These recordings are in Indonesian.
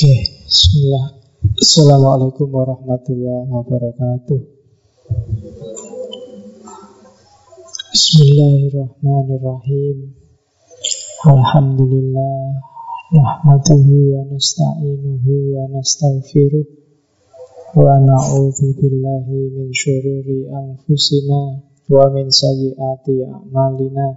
Oke, bismillah. Assalamualaikum warahmatullahi wabarakatuh. Bismillahirrahmanirrahim. Alhamdulillah. Nahmaduhu wa nasta'inuhu wa nastaghfiruh. Wa na'udhu billahi min syururi anfusina wa min sayyiati a'malina.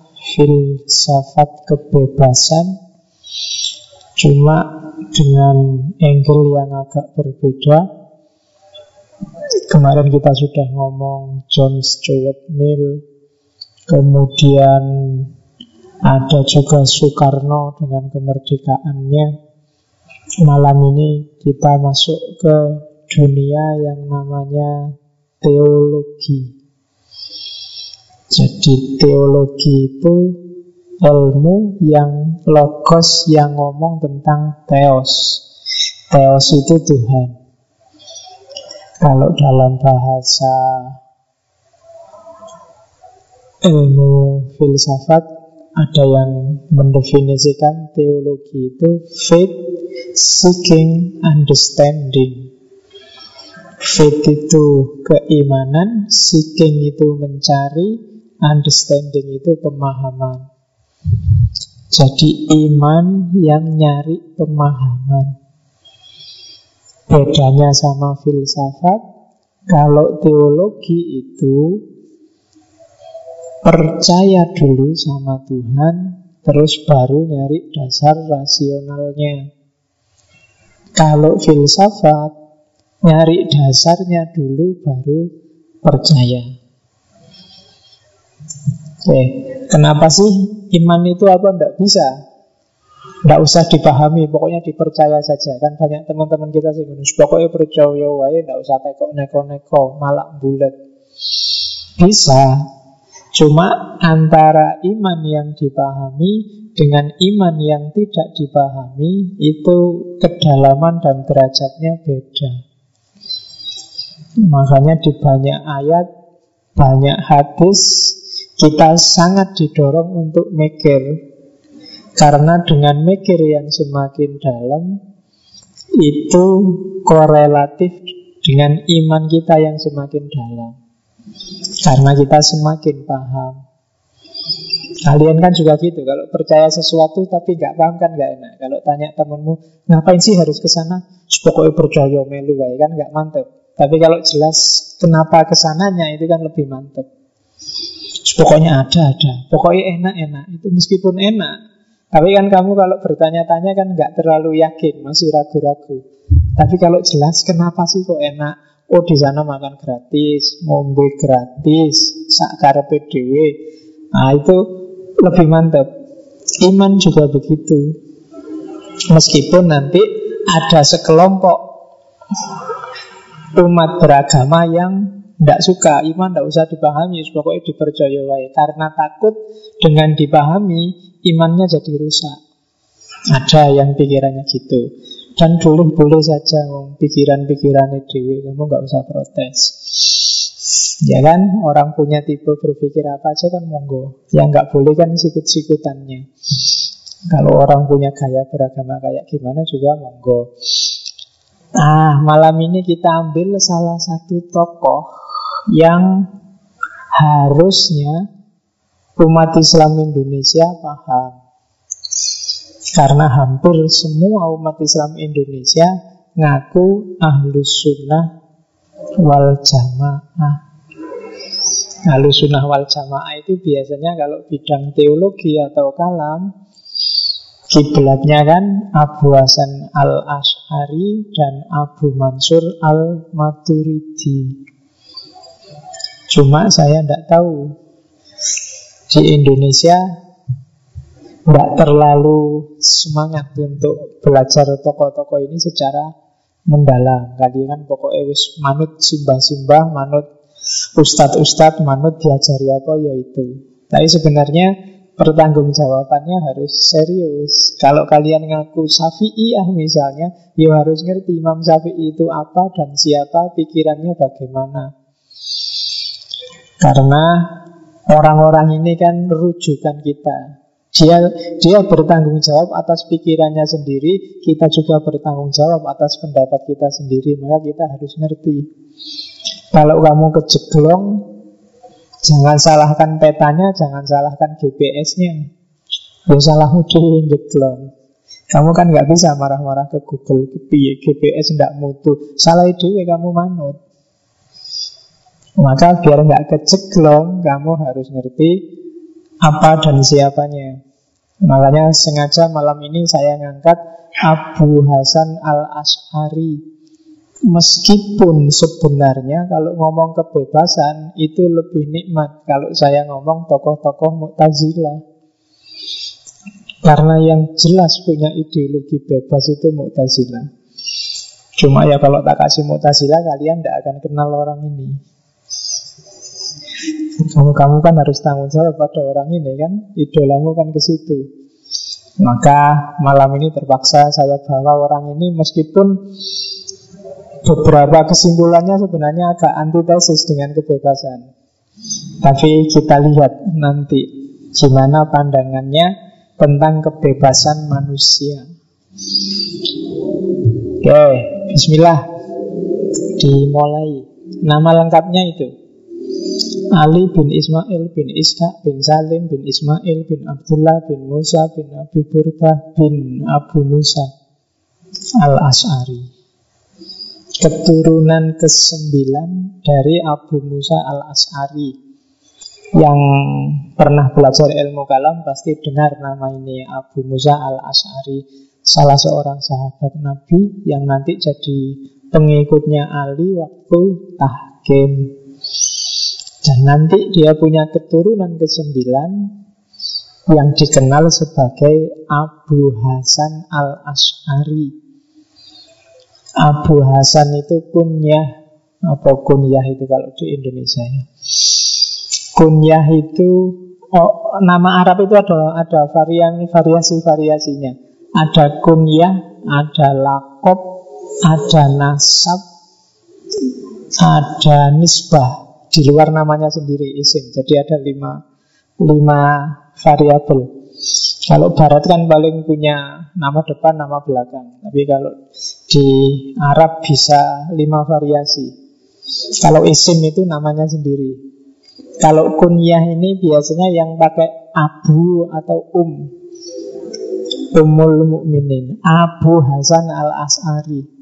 filsafat kebebasan cuma dengan angle yang agak berbeda. Kemarin kita sudah ngomong John Stuart Mill kemudian ada juga Soekarno dengan kemerdekaannya. Malam ini kita masuk ke dunia yang namanya teologi jadi teologi itu ilmu yang logos yang ngomong tentang teos. Teos itu Tuhan. Kalau dalam bahasa ilmu filsafat ada yang mendefinisikan teologi itu faith seeking understanding. Faith itu keimanan, seeking itu mencari, understanding itu pemahaman. Jadi iman yang nyari pemahaman. Bedanya sama filsafat, kalau teologi itu percaya dulu sama Tuhan, terus baru nyari dasar rasionalnya. Kalau filsafat, nyari dasarnya dulu baru percaya. Oke, kenapa sih iman itu apa? Tidak bisa. Tidak usah dipahami, pokoknya dipercaya saja. Kan banyak teman-teman kita sih pokoknya percaya wae, tidak usah tekok neko-neko, malak bulat. Bisa, cuma antara iman yang dipahami dengan iman yang tidak dipahami itu kedalaman dan derajatnya beda. Makanya di banyak ayat, banyak hadis kita sangat didorong untuk mikir. Karena dengan mikir yang semakin dalam itu korelatif dengan iman kita yang semakin dalam. Karena kita semakin paham. Kalian kan juga gitu kalau percaya sesuatu tapi nggak paham kan nggak enak. Kalau tanya temenmu ngapain sih harus ke sana? Pokoknya percaya melu kan nggak mantep. Tapi kalau jelas kenapa ke sananya itu kan lebih mantep Pokoknya ada, ada. Pokoknya enak-enak. Itu meskipun enak. Tapi kan kamu kalau bertanya-tanya kan nggak terlalu yakin, masih ragu-ragu. Tapi kalau jelas kenapa sih kok enak? Oh di sana makan gratis, ngombe gratis, sakar PDW. Nah itu lebih mantap. Iman juga begitu. Meskipun nanti ada sekelompok umat beragama yang tidak suka, iman tidak usah dipahami, pokoknya dipercaya wae. Karena takut dengan dipahami, imannya jadi rusak. Ada yang pikirannya gitu. Dan boleh-boleh saja pikiran-pikirannya dewi, kamu nggak usah protes. Ya kan, orang punya tipe berpikir apa aja kan monggo. Yang nggak boleh kan sikut-sikutannya. Kalau orang punya gaya beragama kayak gimana juga monggo. Nah, malam ini kita ambil salah satu tokoh yang harusnya umat Islam Indonesia paham. Karena hampir semua umat Islam Indonesia ngaku ahlus sunnah wal jamaah. Ahlus sunnah wal jamaah itu biasanya kalau bidang teologi atau kalam Kiblatnya kan Abu Hasan al-Ash'ari dan Abu Mansur al-Maturidi Cuma saya tidak tahu di Indonesia Tidak terlalu semangat untuk belajar tokoh-tokoh ini secara mendalam. Kalian kan pokoknya wis manut simbah-simbah, manut ustadz-ustadz, manut diajari apa ya itu. Tapi sebenarnya pertanggungjawabannya harus serius. Kalau kalian ngaku Syafi'iyah misalnya, ya harus ngerti Imam Syafi'i itu apa dan siapa, pikirannya bagaimana. Karena orang-orang ini kan rujukan kita. Dia dia bertanggung jawab atas pikirannya sendiri, kita juga bertanggung jawab atas pendapat kita sendiri, maka kita harus ngerti. Kalau kamu kejeglong, jangan salahkan petanya, jangan salahkan GPS-nya. Ya salah udah jeglong. Kamu kan nggak bisa marah-marah ke Google, ke GPS tidak mutu. Salah ide kamu manut. Maka biar nggak keceglong, kamu harus ngerti apa dan siapanya. Makanya sengaja malam ini saya ngangkat Abu Hasan al-Ash'ari. Meskipun sebenarnya kalau ngomong kebebasan itu lebih nikmat kalau saya ngomong tokoh-tokoh Mu'tazilah. Karena yang jelas punya ideologi bebas itu Mu'tazilah. Cuma ya kalau tak kasih Mu'tazilah kalian tidak akan kenal orang ini. Kamu, kamu kan harus tanggung jawab pada orang ini kan? Idolamu kan ke situ. Maka malam ini terpaksa saya bawa orang ini Meskipun beberapa kesimpulannya sebenarnya agak antitesis dengan kebebasan. Tapi kita lihat nanti Gimana pandangannya tentang kebebasan manusia. Oke, bismillah. Dimulai. Nama lengkapnya itu Ali bin Ismail bin Iska bin Salim bin Ismail bin Abdullah bin Musa bin Abi Burdah bin Abu Musa Al-As'ari Keturunan kesembilan dari Abu Musa Al-As'ari Yang pernah belajar ilmu kalam pasti dengar nama ini Abu Musa Al-As'ari Salah seorang sahabat Nabi yang nanti jadi pengikutnya Ali waktu tahkim dan nanti dia punya keturunan ke-9 yang dikenal sebagai Abu Hasan al-Ash'ari. Abu Hasan itu kunyah apa kunyah itu kalau di Indonesia ya. Kunyah itu oh, nama Arab itu ada ada varian variasi variasinya. Ada kunyah, ada lakop, ada nasab, ada nisbah di luar namanya sendiri isim. Jadi ada lima, lima variabel. Kalau Barat kan paling punya nama depan, nama belakang. Tapi kalau di Arab bisa lima variasi. Kalau isim itu namanya sendiri. Kalau kunyah ini biasanya yang pakai abu atau um. Umul Mukminin Abu Hasan Al-As'ari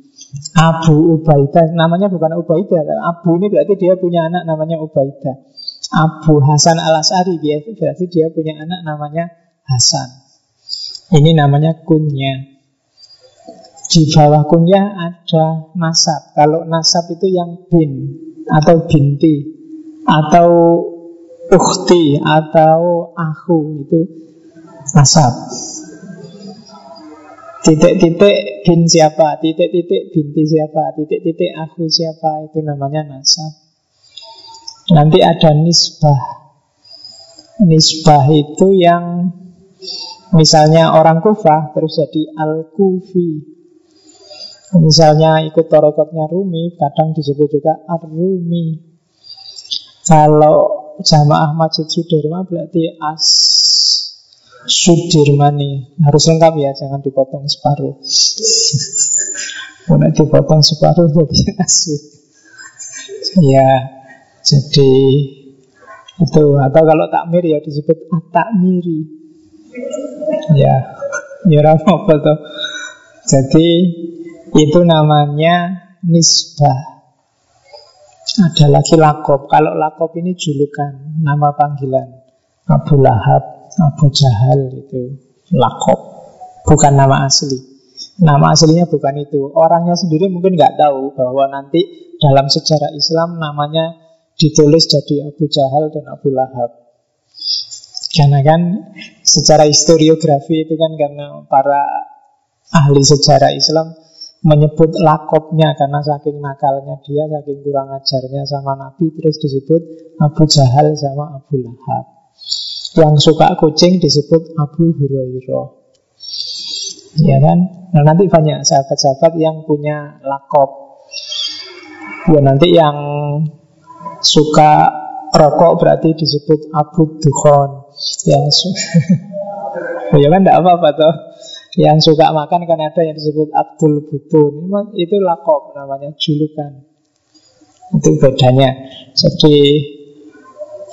Abu Ubaidah. Namanya bukan Ubaidah. Abu ini berarti dia punya anak namanya Ubaidah. Abu Hasan al-As'ari Berarti dia punya anak namanya Hasan. Ini namanya kunya Di bawah kunya ada nasab. Kalau nasab itu yang bin Atau binti Atau ukhti Atau aku Itu nasab Titik-titik bin siapa, titik-titik binti siapa, titik-titik aku siapa, itu namanya nasab. Nanti ada nisbah. Nisbah itu yang misalnya orang Kufah terus jadi Al-Kufi. Misalnya ikut torekotnya Rumi, kadang disebut juga Ar-Rumi. Kalau jamaah Masjid Sudirman berarti As Sudirmani. Harus lengkap ya, jangan dipotong separuh. Kalau dipotong separuh jadi asud Ya, jadi itu. Atau kalau takmir ya disebut takmiri ya ya apa tuh jadi itu namanya nisbah. Ada lagi lakop kalau lakop ini julukan nama panggilan. Abu Lahab Abu Jahal itu. Lakop Bukan nama asli? Nama aslinya bukan itu. Orangnya sendiri mungkin nggak tahu bahwa nanti dalam sejarah Islam namanya ditulis jadi Abu Jahal dan Abu Lahab. Karena kan secara historiografi itu kan karena para ahli sejarah Islam menyebut lakopnya karena saking nakalnya dia, saking kurang ajarnya sama Nabi, terus disebut Abu Jahal sama Abu Lahab. Yang suka kucing disebut Abu Hurairah. Ya kan? Nah nanti banyak sahabat-sahabat yang punya lakop. Ya nanti yang suka rokok berarti disebut Abu Dukhon. Yang ya kan tidak apa-apa toh. Yang suka makan kan ada yang disebut Abdul Butun Itu lakop namanya julukan Itu bedanya Jadi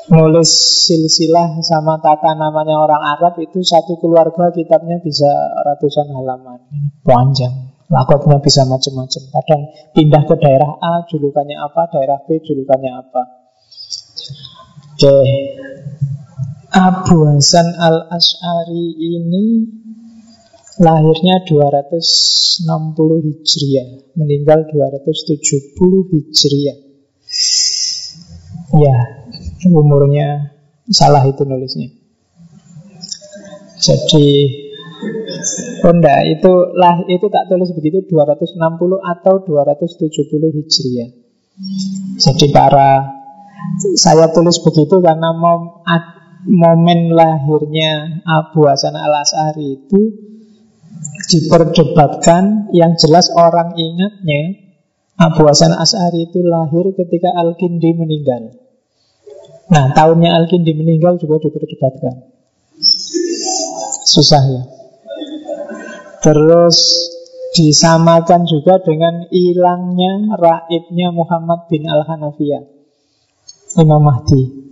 nulis silsilah sama tata namanya orang Arab itu satu keluarga kitabnya bisa ratusan halaman. Panjang. Lakopnya bisa macam-macam. Kadang pindah ke daerah A julukannya apa daerah B julukannya apa. Oke. Abu Hasan al Ashari ini Lahirnya 260 Hijriah Meninggal 270 Hijriah. Ya Umurnya Salah itu nulisnya. Jadi enggak, itu lah itu tak tulis begitu 260 atau 270 Hijriah. Jadi para saya tulis begitu karena mom, momen lahirnya Abu Hasan al Asari itu diperdebatkan. Yang jelas orang ingatnya Abu Hasan As'ari itu lahir ketika Al-Kindi meninggal Nah tahunnya Al-Kindi meninggal juga diperdebatkan Susah ya Terus disamakan juga dengan hilangnya raibnya Muhammad bin Al-Hanafiyah Imam Mahdi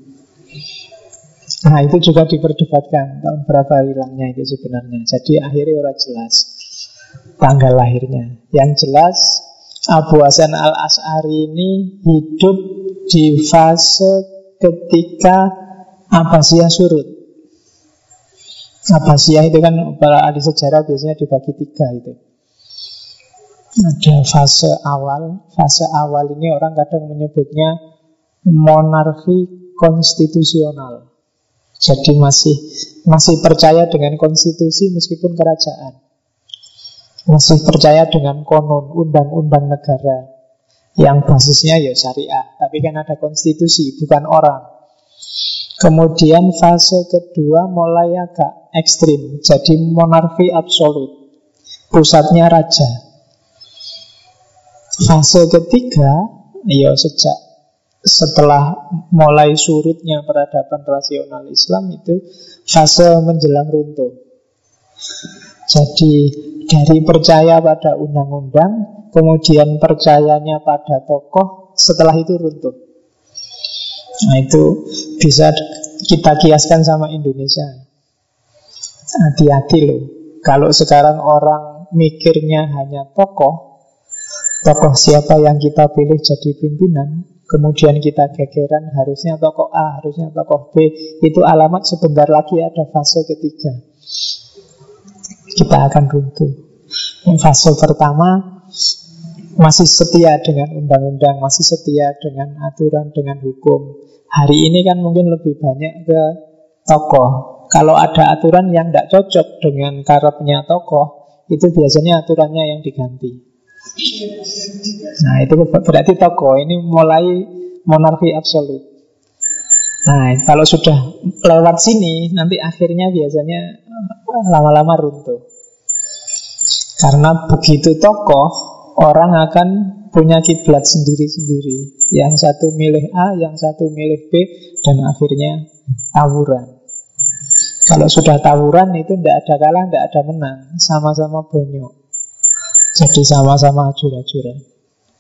Nah itu juga diperdebatkan tahun berapa hilangnya itu sebenarnya. Jadi akhirnya orang jelas tanggal lahirnya. Yang jelas Abu Hasan al As'ari ini hidup di fase ketika Abbasiyah surut. Abbasiyah itu kan para ahli sejarah biasanya dibagi tiga itu. Ada fase awal, fase awal ini orang kadang menyebutnya monarki konstitusional. Jadi masih masih percaya dengan konstitusi meskipun kerajaan. Masih percaya dengan konon, undang-undang negara yang basisnya ya syariah, tapi kan ada konstitusi, bukan orang. Kemudian fase kedua mulai agak ekstrim, jadi monarki absolut, pusatnya raja. Fase ketiga, ya sejak setelah mulai surutnya peradaban rasional Islam itu fase menjelang runtuh. Jadi dari percaya pada undang-undang, kemudian percayanya pada tokoh, setelah itu runtuh. Nah itu bisa kita kiaskan sama Indonesia. Hati-hati loh. Kalau sekarang orang mikirnya hanya tokoh, tokoh siapa yang kita pilih jadi pimpinan, Kemudian kita gegeran harusnya tokoh A, harusnya tokoh B Itu alamat sebentar lagi ada fase ketiga Kita akan runtuh fase pertama masih setia dengan undang-undang Masih setia dengan aturan, dengan hukum Hari ini kan mungkin lebih banyak ke tokoh Kalau ada aturan yang tidak cocok dengan karepnya tokoh Itu biasanya aturannya yang diganti Nah itu berarti toko ini mulai monarki absolut. Nah kalau sudah lewat sini nanti akhirnya biasanya eh, lama-lama runtuh. Karena begitu tokoh orang akan punya kiblat sendiri-sendiri. Yang satu milih A, yang satu milih B, dan akhirnya tawuran. Kalau sudah tawuran itu tidak ada kalah, tidak ada menang, sama-sama bonyok. Jadi sama-sama ajur-ajuran.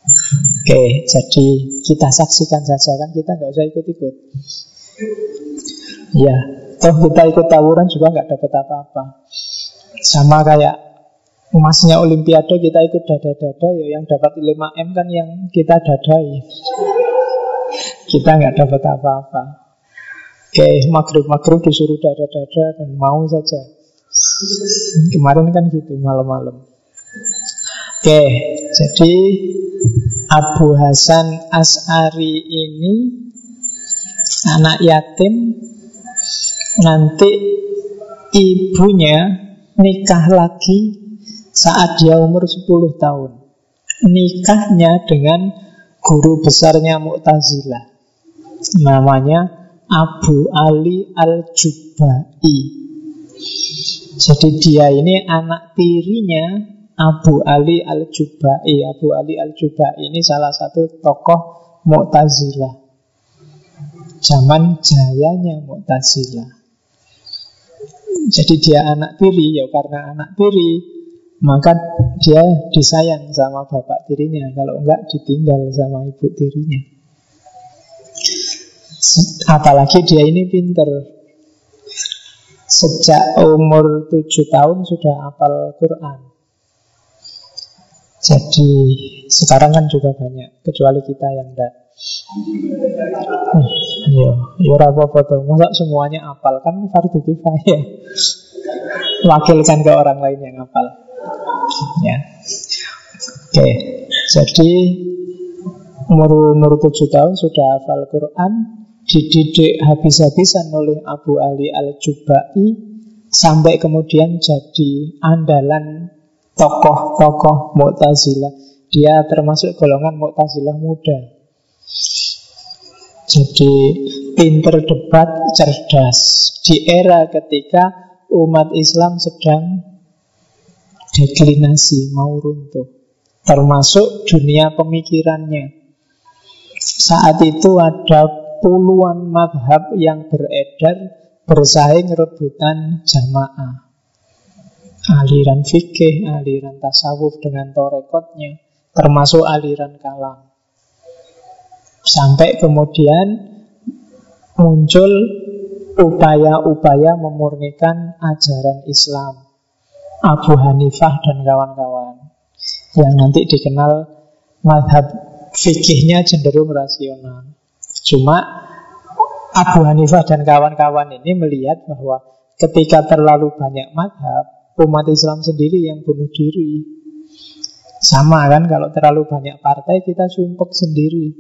Oke, jadi kita saksikan saja kan kita nggak usah ikut-ikut. Ya, toh kita ikut tawuran juga nggak dapat apa-apa. Sama kayak emasnya Olimpiade kita ikut dada-dada ya yang dapat 5 m kan yang kita dadai. Kita nggak dapat apa-apa. Oke, maghrib-maghrib disuruh dada-dada dan mau saja. Kemarin kan gitu malam-malam. Oke, jadi Abu Hasan As'ari ini anak yatim Nanti ibunya nikah lagi saat dia umur 10 tahun. Nikahnya dengan guru besarnya Mu'tazilah. Namanya Abu Ali Al-Jubai. Jadi dia ini anak tirinya Abu Ali Al-Jubai. Abu Ali Al-Jubai ini salah satu tokoh Mu'tazilah. Zaman jayanya Mu'tazilah. Jadi dia anak tiri ya karena anak tiri maka dia disayang sama bapak tirinya Kalau enggak ditinggal sama ibu tirinya Apalagi dia ini pinter Sejak umur tujuh tahun sudah hafal Quran Jadi sekarang kan juga banyak Kecuali kita yang enggak Hmm, iya, iya apa-apa tuh. Masa semuanya apal kan fardu kifayah. Wakilkan ke orang lain yang apal. Ya. Oke, jadi umur umur tujuh tahun sudah hafal Quran, dididik habis-habisan oleh Abu Ali Al Jubai sampai kemudian jadi andalan tokoh-tokoh Mu'tazilah. Dia termasuk golongan Mu'tazilah muda. Jadi pinter debat, cerdas Di era ketika umat Islam sedang deklinasi, mau runtuh. Termasuk dunia pemikirannya. Saat itu ada puluhan madhab yang beredar Bersaing rebutan jamaah. Aliran fikih, aliran tasawuf dengan torekotnya Termasuk aliran kalam. Sampai kemudian muncul upaya-upaya memurnikan ajaran Islam. Abu Hanifah dan kawan-kawan yang nanti dikenal madhab fikihnya cenderung rasional. Cuma Abu Hanifah dan kawan-kawan ini melihat bahwa ketika terlalu banyak madhab, umat Islam sendiri yang bunuh diri. Sama kan kalau terlalu banyak partai kita sumpek sendiri.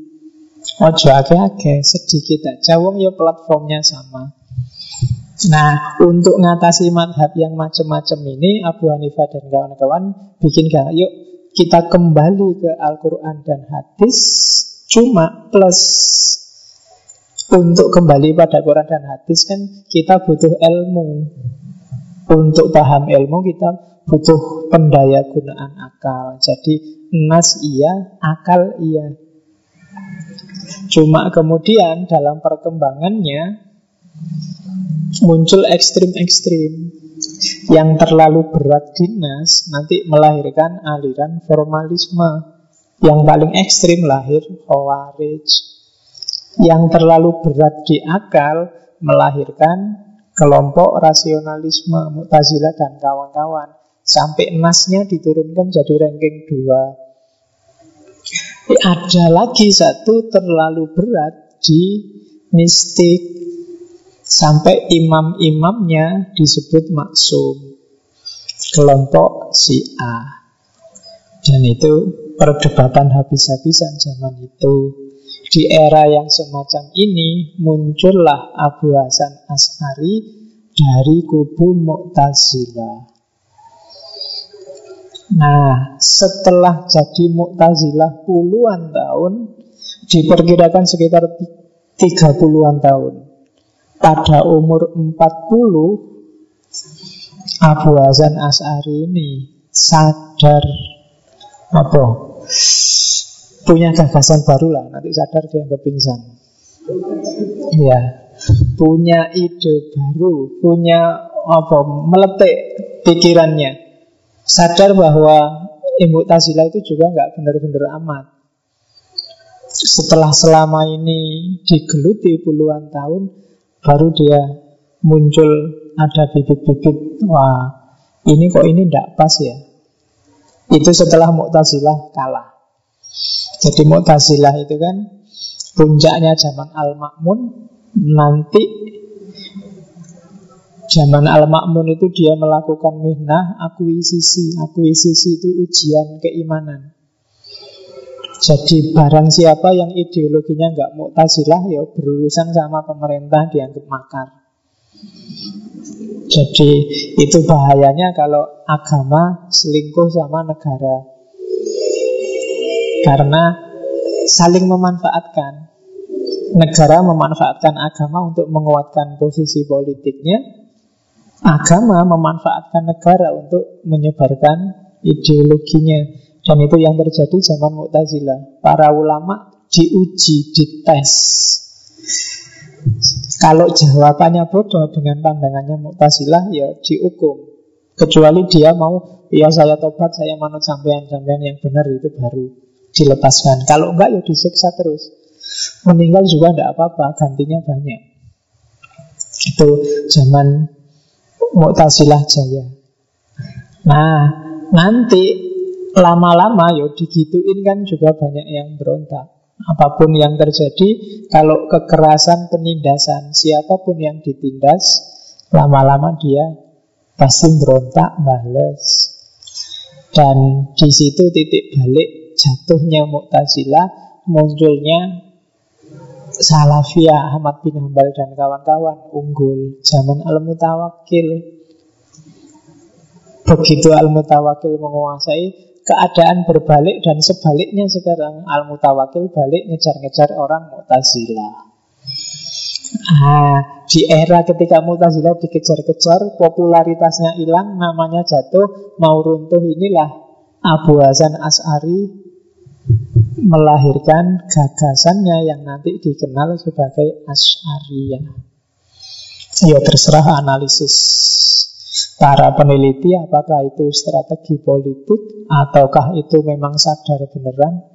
Ojo ake-ake, sedikit aja wong ya platformnya sama. Nah, untuk ngatasi madhab yang macam-macam ini, Abu Hanifah dan kawan-kawan bikin gak, yuk kita kembali ke Al-Quran dan hadis, cuma plus untuk kembali pada Quran dan hadis kan kita butuh ilmu. Untuk paham ilmu kita butuh pendaya gunaan akal. Jadi nas iya, akal iya. Cuma kemudian dalam perkembangannya muncul ekstrim-ekstrim yang terlalu berat dinas nanti melahirkan aliran formalisme. Yang paling ekstrim lahir Khawarij. Yang terlalu berat di akal melahirkan kelompok rasionalisme Mu'tazilah dan kawan-kawan. Sampai nasnya diturunkan jadi ranking 2 ada lagi satu terlalu berat di mistik sampai imam-imamnya disebut maksum. Kelompok si A. Dan itu perdebatan habis-habisan zaman itu. Di era yang semacam ini muncullah Abu Hasan As'ari dari kubu Mu'tazilah Nah, setelah jadi Mu'tazilah puluhan tahun, diperkirakan sekitar 30-an tahun. Pada umur 40, Abu Hasan As'ari ini sadar apa? Punya gagasan baru lah, nanti sadar dia pingsan. Ya, punya ide baru, punya apa? Meletik pikirannya sadar bahwa Ibu Tazila itu juga nggak benar-benar amat. Setelah selama ini digeluti puluhan tahun, baru dia muncul ada bibit-bibit, wah ini kok ini tidak pas ya. Itu setelah Mu'tazilah kalah. Jadi Mu'tazilah itu kan puncaknya zaman Al-Ma'mun, nanti Zaman Al-Ma'mun itu dia melakukan mihnah akuisisi. Akuisisi itu ujian keimanan. Jadi barang siapa yang ideologinya nggak mu'tazilah ya berurusan sama pemerintah dianggap makar. Jadi itu bahayanya kalau agama selingkuh sama negara. Karena saling memanfaatkan. Negara memanfaatkan agama untuk menguatkan posisi politiknya. Agama memanfaatkan negara untuk menyebarkan ideologinya. Dan itu yang terjadi zaman Mu'tazilah. Para ulama diuji, dites. Kalau jawabannya bodoh dengan pandangannya Mu'tazilah, ya dihukum. Kecuali dia mau, ya saya tobat, saya manut sampean-sampean yang benar itu baru dilepaskan. Kalau enggak ya disiksa terus. Meninggal juga tidak apa-apa, gantinya banyak. Itu zaman Mu'tazilah jaya. Nah, nanti lama-lama ya digituin kan juga banyak yang berontak. Apa pun yang terjadi, kalau kekerasan penindasan, siapa pun yang ditindas, lama-lama dia pasti berontak, bales. Dan di situ titik balik jatuhnya Mu'tazilah, munculnya Salafiyah Ahmad bin Hambal dan kawan-kawan unggul zaman Al-Mutawakil. Begitu Al-Mutawakil menguasai, keadaan berbalik dan sebaliknya sekarang Al-Mutawakil balik ngejar-ngejar orang Mu'tazilah. Ah, di era ketika Mu'tazilah dikejar-kejar, popularitasnya hilang, namanya jatuh, mau runtuh inilah Abu Hasan As'ari melahirkan gagasannya yang nanti dikenal sebagai Asy'ariyah. Ya terserah analisis para peneliti apakah itu strategi politik ataukah itu memang sadar beneran.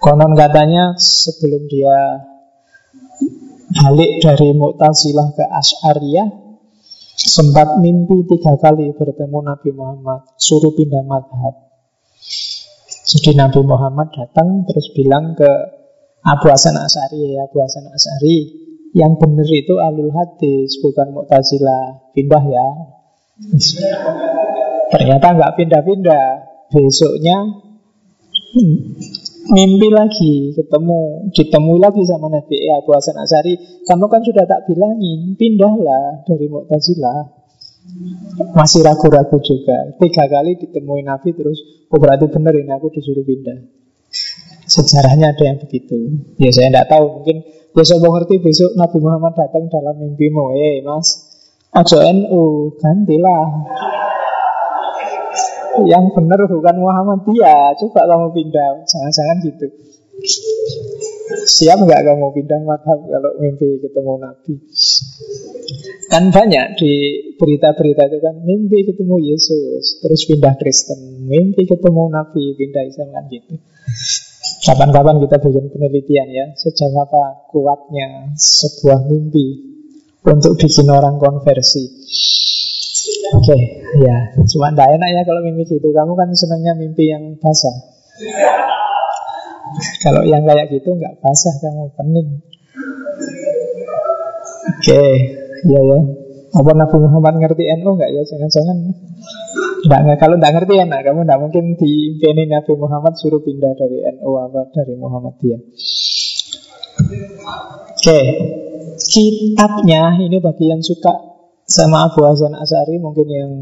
Konon katanya sebelum dia balik dari Mu'tazilah ke Asy'ariyah sempat mimpi tiga kali bertemu Nabi Muhammad, suruh pindah madhab. Jadi Nabi Muhammad datang terus bilang ke Abu Hasan As'ari, Abu Hasan As'ari, yang benar itu alul hadis, bukan Mu'tazilah. Pindah ya, Ternyata nggak pindah-pindah. Besoknya hmm, mimpi lagi, ketemu, ditemui lagi sama Nabi Abu Hasan Asari. Kamu kan sudah tak bilangin, pindahlah dari Mu'tazilah. Masih ragu-ragu juga. Tiga kali ditemui Nabi terus, oh berarti benar ini aku disuruh pindah. Sejarahnya ada yang begitu. Ya saya tidak tahu, mungkin besok mau ngerti besok Nabi Muhammad datang dalam mimpimu. Eh mas, Aja NU, gantilah. Yang benar bukan Muhammadiyah. Coba kamu pindah, jangan-jangan gitu. Siap nggak kamu pindah madhab kalau mimpi ketemu Nabi? Kan banyak di berita-berita itu kan mimpi ketemu Yesus, terus pindah Kristen, mimpi ketemu Nabi, pindah Islam kan gitu. Kapan-kapan kita bikin penelitian ya, sejauh apa kuatnya sebuah mimpi untuk bikin orang konversi. Oke, okay, ya, cuma tidak enak ya kalau mimpi gitu. Kamu kan senangnya mimpi yang basah. Kalau yang kayak gitu nggak basah, kamu pening. Oke, okay, ya ya. Apa Nabi Muhammad ngerti NU nggak ya? Jangan-jangan nggak kalau nggak ngerti nah, kamu nggak mungkin diimpiani Nabi Muhammad suruh pindah dari NU apa dari Muhammadiyah. Oke, okay kitabnya ini bagi yang suka sama Abu Hasan Asari mungkin yang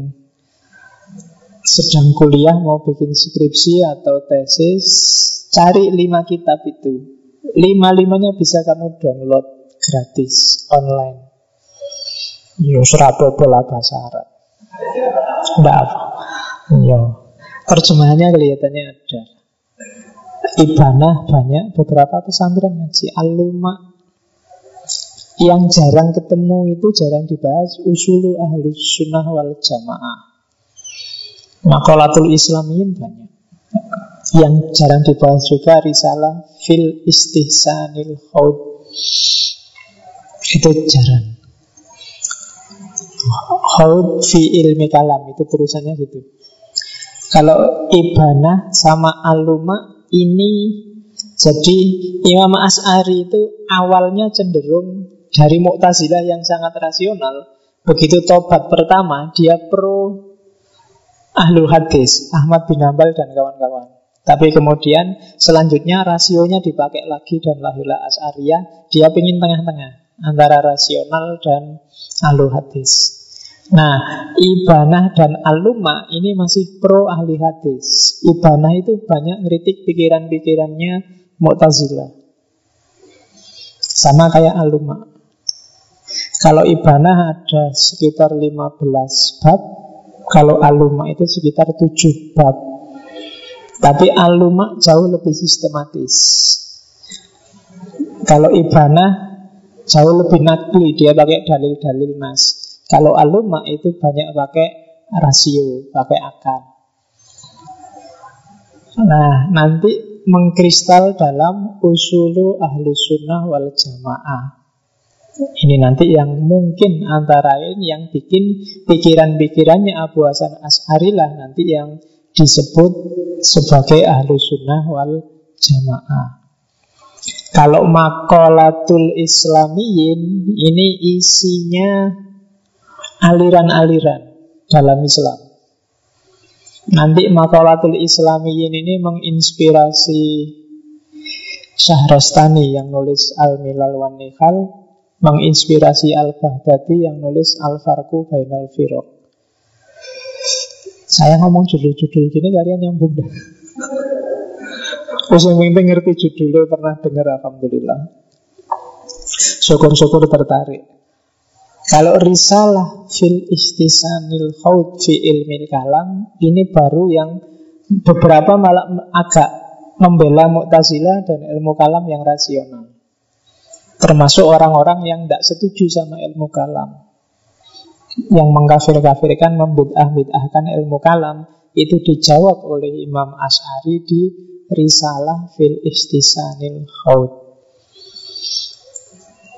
sedang kuliah mau bikin skripsi atau tesis cari lima kitab itu. Lima limanya bisa kamu download gratis online. Yo serabu bola bahasa Arab. Enggak apa. Yo. Terjemahannya kelihatannya ada. Ibanah banyak beberapa pesantren ngaji. Aluma yang jarang ketemu itu jarang dibahas usulu ahlus sunnah wal jamaah. Makolatul islamiyin banyak. Yang jarang dibahas juga risalah fil istihsanil haud. Itu jarang. Haud fi ilmi kalam itu terusannya gitu. Kalau ibanah sama aluma ini jadi Imam As'ari itu awalnya cenderung dari Mu'tazilah yang sangat rasional Begitu tobat pertama Dia pro Ahlul Hadis Ahmad bin Hambal dan kawan-kawan Tapi kemudian selanjutnya rasionya dipakai lagi Dan lahirlah As'ariyah Dia pingin tengah-tengah antara rasional dan ahlu hadis. Nah, Ibanah dan Aluma ini masih pro ahli hadis. Ibanah itu banyak ngeritik pikiran-pikirannya Mu'tazilah. Sama kayak Aluma. Kalau Ibanah ada sekitar 15 bab, kalau Aluma itu sekitar 7 bab. Tapi Aluma jauh lebih sistematis. Kalau Ibanah jauh lebih nakli, dia pakai dalil-dalil nas. Kalau aluma itu banyak pakai rasio, pakai akal. Nah, nanti mengkristal dalam usulu ahlu sunnah wal jamaah. Ini nanti yang mungkin antara ini yang bikin pikiran-pikirannya Abu Hasan As'ari lah nanti yang disebut sebagai ahlu sunnah wal jamaah. Kalau makolatul islamiyin ini isinya aliran-aliran dalam Islam. Nanti makalatul islamiyin ini menginspirasi Syahrastani yang nulis Al-Milal wan Nihal, menginspirasi Al-Baghdadi yang nulis Al-Farku Bainal Firok. Saya ngomong judul-judul gini kalian yang. Terus yang penting ngerti judulnya pernah dengar Alhamdulillah. Syukur-syukur tertarik. Kalau risalah fil istisanil khawd fi ilmil kalam Ini baru yang beberapa malah agak membela Mu'tazilah dan ilmu kalam yang rasional Termasuk orang-orang yang tidak setuju sama ilmu kalam. Yang mengkafir-kafirkan, membid'ah-bid'ahkan ilmu kalam Itu dijawab oleh Imam Ash'ari di risalah fil istisanil khawd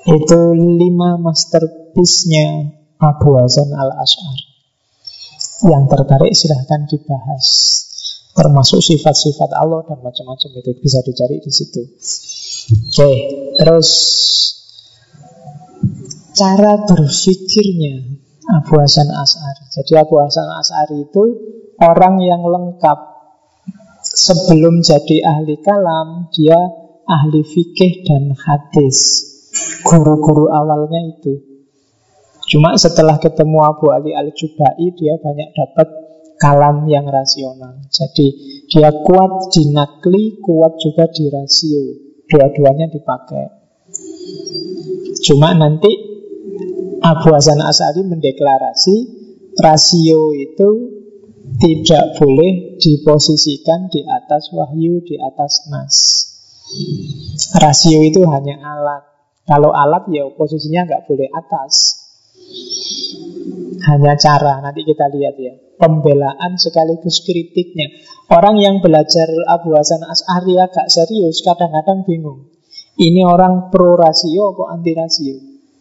Itu lima master masterpiece Abu Hasan al-Ash'ar Yang tertarik silahkan dibahas. Termasuk sifat-sifat Allah dan macam-macam itu bisa dicari di situ. Oke, terus cara berpikirnya Abu Hasan As'ari. Jadi Abu Hasan As'ari itu orang yang lengkap. Sebelum jadi ahli kalam, dia ahli fikih dan hadis. Guru-guru awalnya itu. Cuma setelah ketemu Abu Ali al-Jubai Dia banyak dapat kalam yang rasional Jadi dia kuat di nakli Kuat juga di rasio Dua-duanya dipakai. Cuma nanti Abu Hasan As'ari mendeklarasi Rasio itu tidak boleh diposisikan di atas wahyu, di atas nas. Rasio itu hanya alat. Kalau alat ya posisinya nggak boleh atas hanya cara, nanti kita lihat ya. Pembelaan sekaligus kritiknya. Orang yang belajar Abu Hasan As'ari agak serius Kadang-kadang bingung. Ini orang pro rasio atau anti rasio?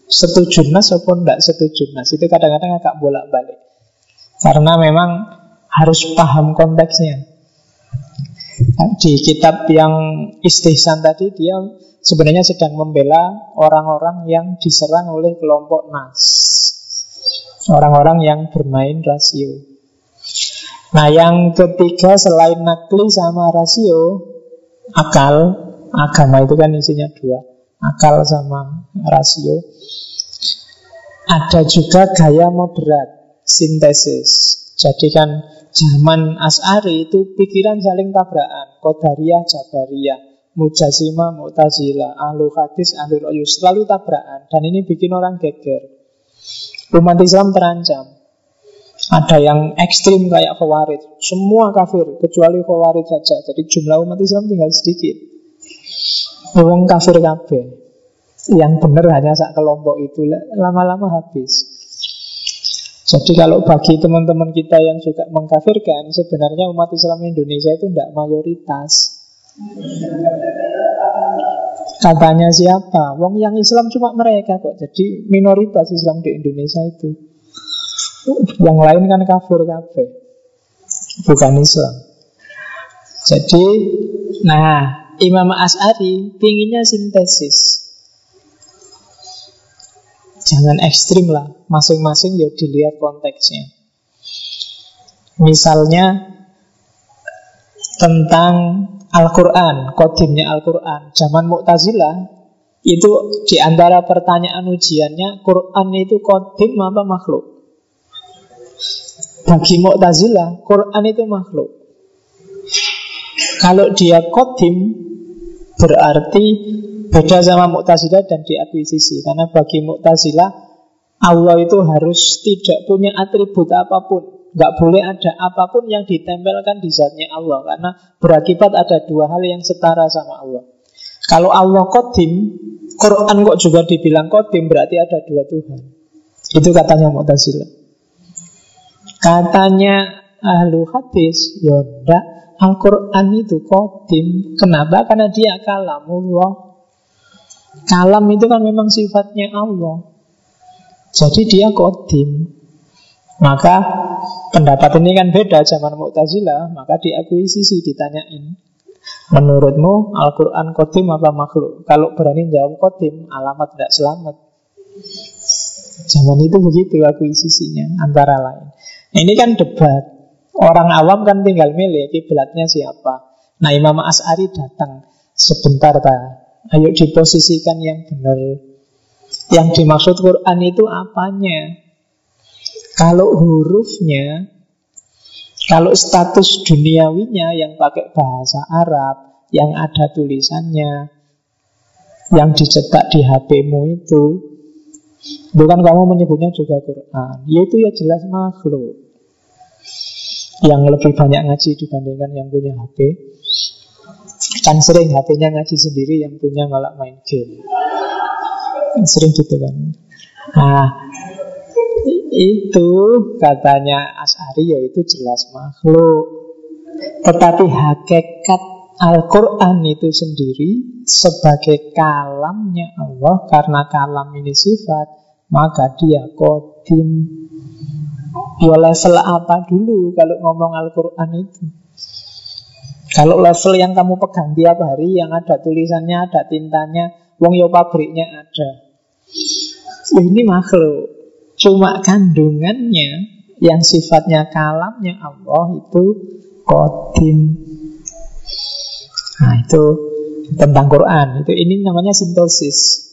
Setuju nas ataupun tidak setuju nas? Itu kadang-kadang agak bolak-balik. Karena memang harus paham konteksnya. Di kitab yang istihsan tadi Dia sebenarnya sedang membela orang-orang yang diserang oleh kelompok nas Orang-orang yang bermain rasio. Nah yang ketiga selain nakli sama rasio, akal, agama itu kan isinya dua, akal sama rasio. Ada juga gaya moderat, sintesis. Jadi kan zaman As'ari itu pikiran saling tabrakan, Qadariyah, Jabariyah, Mujasima, Mu'tazila, Ahlu Hadis, Ahlu Royus, selalu tabrakan. Dan ini bikin orang geger. Islam terancam. Ada yang ekstrim kayak Khawarij. Semua kafir, kecuali Khawarij saja. Jadi jumlah umat Islam tinggal sedikit. Wong kafir kabeh. Yang benar hanya sak kelompok itu. Lama-lama habis. Jadi kalau bagi teman-teman kita yang juga mengkafirkan, sebenarnya umat Islam Indonesia itu tidak mayoritas. Katanya siapa? Wong yang Islam cuma mereka kok. Jadi minoritas Islam di Indonesia itu. Yang lain kan kafir kafir. Bukan Islam. Jadi, nah, Imam As'ari pinginnya sintesis. Jangan ekstrim lah. Masing-masing ya dilihat konteksnya. Misalnya tentang Al-Quran, kodimnya Al-Quran. Zaman Mu'tazilah, Itu di antara pertanyaan ujiannya Quran itu kodim apa makhluk? Bagi Mu'tazilah Quran itu makhluk Kalau dia kodim Berarti beda sama Mu'tazilah dan diakuisisi Karena bagi Mu'tazilah Allah itu harus tidak punya atribut apa pun Gak boleh ada apa pun yang ditempelkan di zatnya Allah Karena berakibat ada dua hal yang setara sama Allah Kalau Allah kodim Quran kok juga dibilang kodim berarti ada dua Tuhan. Itu katanya Mu'tazilah. Katanya ahlu hadis, ya Al-Quran itu kodim. Kenapa? Karena dia kalamullah. Kalam itu kan memang sifatnya Allah. Jadi dia kodim. Maka pendapat ini kan beda zaman Mu'tazilah, maka diakuisisi ditanyain. Menurutmu Al-Quran kodim apa makhluk? Kalau berani jawab kodim, alamat tidak selamat. Zaman itu begitu akuisisinya, antara lain. Ini kan debat. Orang awam kan tinggal milih kiblatnya siapa. Nah Imam As'ari datang sebentar ta. Ayo diposisikan yang benar. Yang dimaksud Quran itu apanya? Kalau hurufnya kalau status duniawinya yang pakai bahasa Arab, yang ada tulisannya, yang dicetak di HP-mu itu, bukan kamu menyebutnya juga Quran, yaitu ya jelas makhluk. Yang lebih banyak ngaji dibandingkan yang punya HP. Kan sering HP-nya ngaji sendiri, yang punya malah main game. Sering gitu kan. Nah, itu katanya As'ari yaitu jelas makhluk. Tetapi hakikat Al-Quran itu sendiri sebagai kalamnya Allah karena kalam ini sifat maka dia kodim. Ya level apa dulu kalau ngomong Al-Quran itu? Kalau level yang kamu pegang tiap hari yang ada tulisannya, ada tintanya wong yo pabriknya ada. Ini makhluk Cuma kandungannya yang sifatnya kalamnya Allah itu kodim. Nah itu tentang Quran. Itu ini namanya sintesis.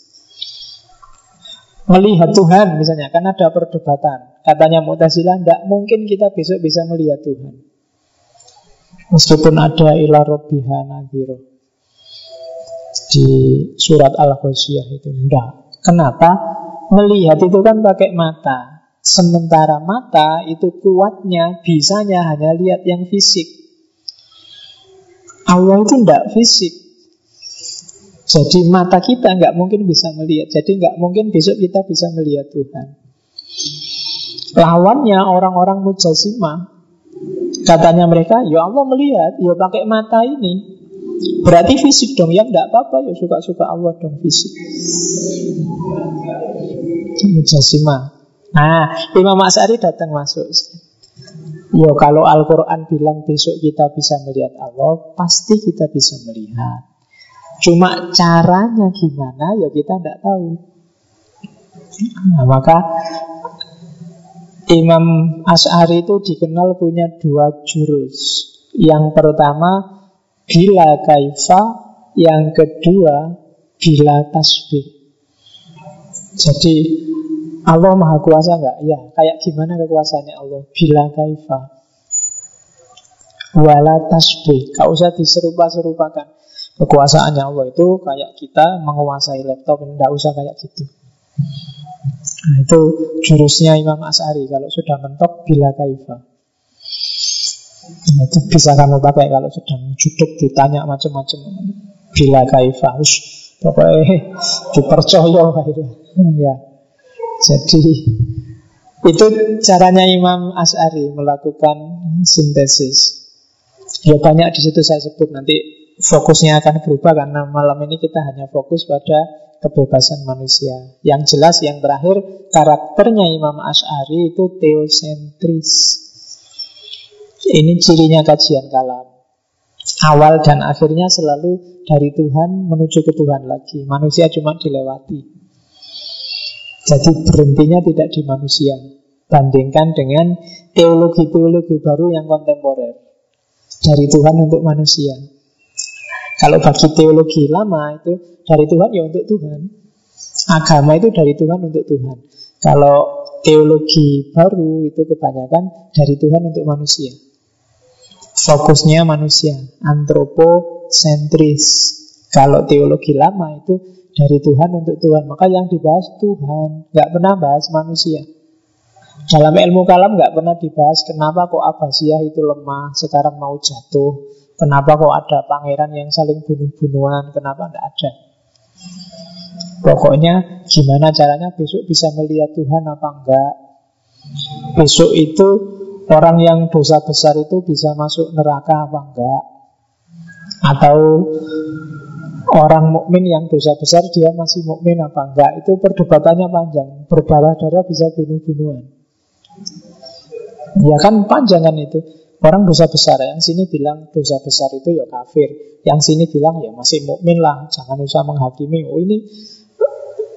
Melihat Tuhan misalnya, kan ada perdebatan. Katanya Mu'tazilah, tidak mungkin kita besok bisa melihat Tuhan. Meskipun ada ila robbiha nadhiro di surat Al-Ghasyiyah itu. Tidak. Kenapa? Melihat itu kan pakai mata. Sementara mata itu kuatnya, bisanya hanya lihat yang fisik. Allah itu tidak fisik. Jadi mata kita nggak mungkin bisa melihat. Jadi nggak mungkin besok kita bisa melihat Tuhan. Lawannya orang-orang mujasimah. Katanya mereka, ya Allah melihat, ya pakai mata ini. Berarti fisik dong, ya enggak apa-apa ya suka-suka Allah dong fisik. Mujasima. Nah, Imam As'ari datang masuk. Ya kalau Al-Quran bilang besok kita bisa melihat Allah, pasti kita bisa melihat. Cuma caranya gimana ya kita tidak tahu. Nah, maka Imam As'ari itu dikenal punya dua jurus. Yang pertama Bila kaifa Yang kedua Bila tasbih. Jadi Allah maha kuasa nggak? Ya, kayak gimana kekuasaannya Allah? Bila kaifa? Wala tasbih. Gak usah diserupa-serupakan. Kekuasaannya Allah itu kayak kita menguasai laptop Tidak usah kayak gitu. Nah itu jurusnya Imam As'ari Kalau sudah mentok bila kaifa itu bisa kamu pakai kalau sedang juduk ditanya macam-macam. Bila kaifah, pokoknya dipercaya itu. Ya. Jadi itu caranya Imam As'ari melakukan sintesis. Ya banyak di situ saya sebut nanti fokusnya akan berubah karena malam ini kita hanya fokus pada kebebasan manusia. Yang jelas yang terakhir karakternya Imam As'ari itu teosentris. Ini cirinya kajian kalam. Awal dan akhirnya selalu dari Tuhan menuju ke Tuhan lagi. Manusia cuma dilewati. Jadi berhentinya tidak di manusia. Bandingkan dengan teologi-teologi baru yang kontemporer. Dari Tuhan untuk manusia. Kalau bagi teologi lama itu dari Tuhan ya untuk Tuhan. Agama itu dari Tuhan untuk Tuhan. Kalau teologi baru itu kebanyakan dari Tuhan untuk manusia. Fokusnya manusia, antroposentris. Kalau teologi lama itu dari Tuhan untuk Tuhan. Maka yang dibahas Tuhan, nggak pernah bahas manusia. Dalam ilmu kalam nggak pernah dibahas kenapa kok Abbasiyah itu lemah, sekarang mau jatuh. Kenapa kok ada pangeran yang saling bunuh-bunuhan, kenapa nggak ada. Pokoknya gimana caranya besok bisa melihat Tuhan apa enggak. Besok itu orang yang dosa besar itu bisa masuk neraka apa enggak. Atau orang mukmin yang dosa besar dia masih mukmin apa enggak. Itu perdebatannya panjang. Berdarah darah bisa bunuh-bunuhan. Ya kan panjang kan itu. Orang dosa besar, yang sini bilang dosa besar itu ya kafir, yang sini bilang ya masih mukmin lah, jangan usah menghakimi. Oh ini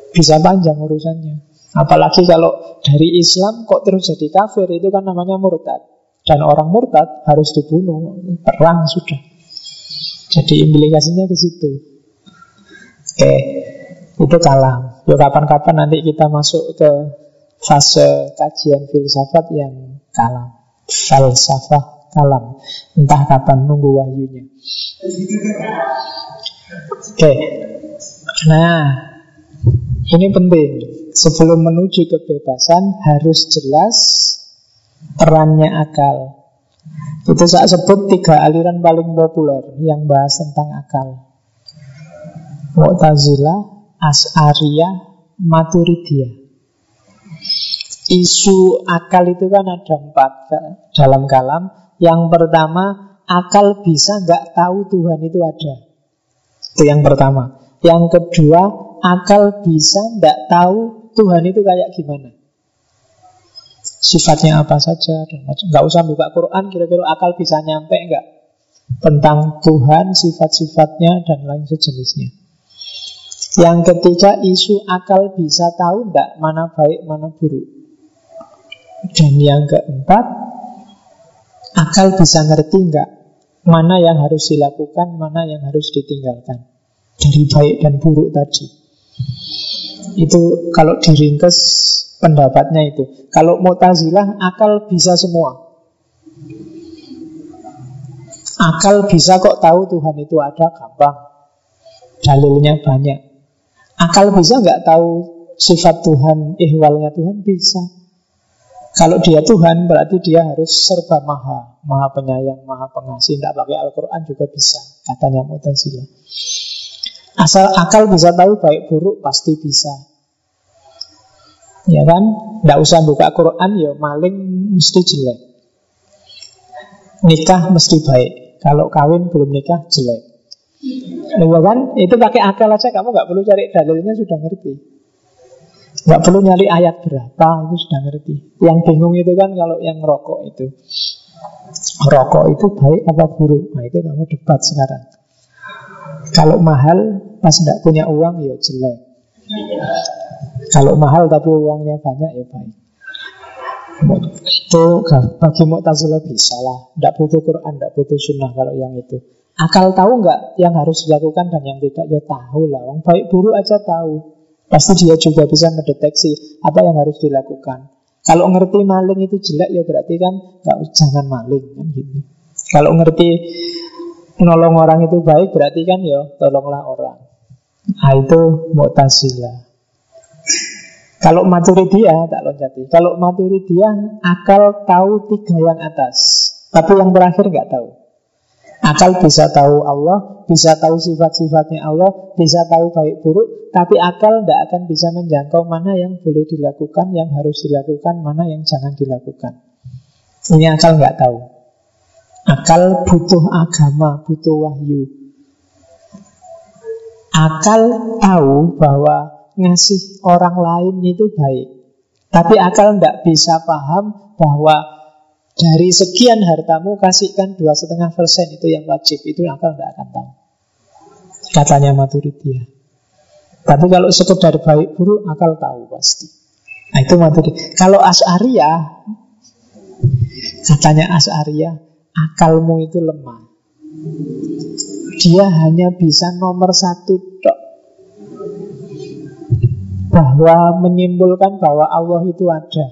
bisa panjang urusannya. Apalagi kalau dari Islam kok terus jadi kafir itu kan namanya murtad. Dan orang murtad harus dibunuh, perang sudah. Jadi implikasinya ke situ. Oke, itu kalah. Yuk kapan-kapan nanti kita masuk ke fase kajian filsafat yang kalam. Falsafah kalam. Entah kapan nunggu wahyunya. Oke. Nah, ini penting. Sebelum menuju kebebasan harus jelas perannya akal. Itu saya sebut tiga aliran paling populer yang bahas tentang akal. Mu'tazilah, As'ariyah, Maturidiyah. Isu akal itu kan ada empat dalam kalam. Yang pertama, akal bisa nggak tahu Tuhan itu ada. Itu yang pertama. Yang kedua, akal bisa nggak tahu Tuhan itu kayak gimana. Sifatnya apa saja dan Nggak usah buka Quran, kira-kira akal bisa nyampe nggak tentang Tuhan, sifat-sifatnya dan lain sejenisnya. Yang ketiga, isu akal bisa tahu nggak mana baik, mana buruk. Dan yang keempat, akal bisa ngerti nggak mana yang harus dilakukan, mana yang harus ditinggalkan dari baik dan buruk tadi. Itu kalau diringkes pendapatnya itu. Kalau Mu'tazilah akal bisa semua. Akal bisa kok tahu Tuhan itu ada gampang. Dalilnya banyak. Akal bisa nggak tahu sifat Tuhan, ihwalnya Tuhan bisa. Kalau dia Tuhan berarti dia harus serba maha Maha penyayang, maha pengasih Tidak pakai Al-Quran juga bisa Katanya Mu'tazilah Asal akal bisa tahu baik buruk pasti bisa Ya kan? Tidak usah buka Quran ya maling mesti jelek Nikah mesti baik Kalau kawin belum nikah jelek Ya kan? Itu pakai akal aja kamu nggak perlu cari dalilnya sudah ngerti Nggak perlu nyari ayat berapa, itu sudah ngerti. Yang bingung itu kan kalau yang rokok itu. Rokok itu baik apa buruk? Nah itu kamu debat sekarang. Kalau mahal, pas tidak punya uang, ya jelek. Kalau mahal tapi uangnya banyak, ya baik. Itu bagi Mu'tazilah bisa lah. Tidak butuh Quran, tidak butuh sunnah kalau yang itu. Akal tahu nggak yang harus dilakukan dan yang tidak? Ya tahu lah. Wong baik buruk aja tahu. Pasti dia juga bisa mendeteksi apa yang harus dilakukan. Kalau ngerti maling itu jelek ya berarti kan gak, jangan maling kan gitu. Kalau ngerti nolong orang itu baik berarti kan ya tolonglah orang. Nah itu Mu'tazilah. Kalau Maturidiyah tak loncati. Kalau Maturidiyah akal tahu tiga yang atas, tapi yang terakhir nggak tahu. Akal bisa tahu Allah, bisa tahu sifat-sifatnya Allah, bisa tahu baik buruk, tapi akal tidak akan bisa menjangkau mana yang boleh dilakukan, yang harus dilakukan, mana yang jangan dilakukan. Ini akal nggak tahu. Akal butuh agama, butuh wahyu. Akal tahu bahwa ngasih orang lain itu baik. Tapi akal tidak bisa paham bahwa dari sekian hartamu kasihkan dua setengah persen itu yang wajib itu akal tidak akan tahu. Katanya Maturidiyah. Tapi kalau sekedar baik buruk akal tahu pasti. Nah itu Maturidiyah. Kalau As'ariyah katanya As'ariyah akalmu itu lemah. Dia hanya bisa nomor satu dok Bahwa menyimpulkan bahwa Allah itu ada.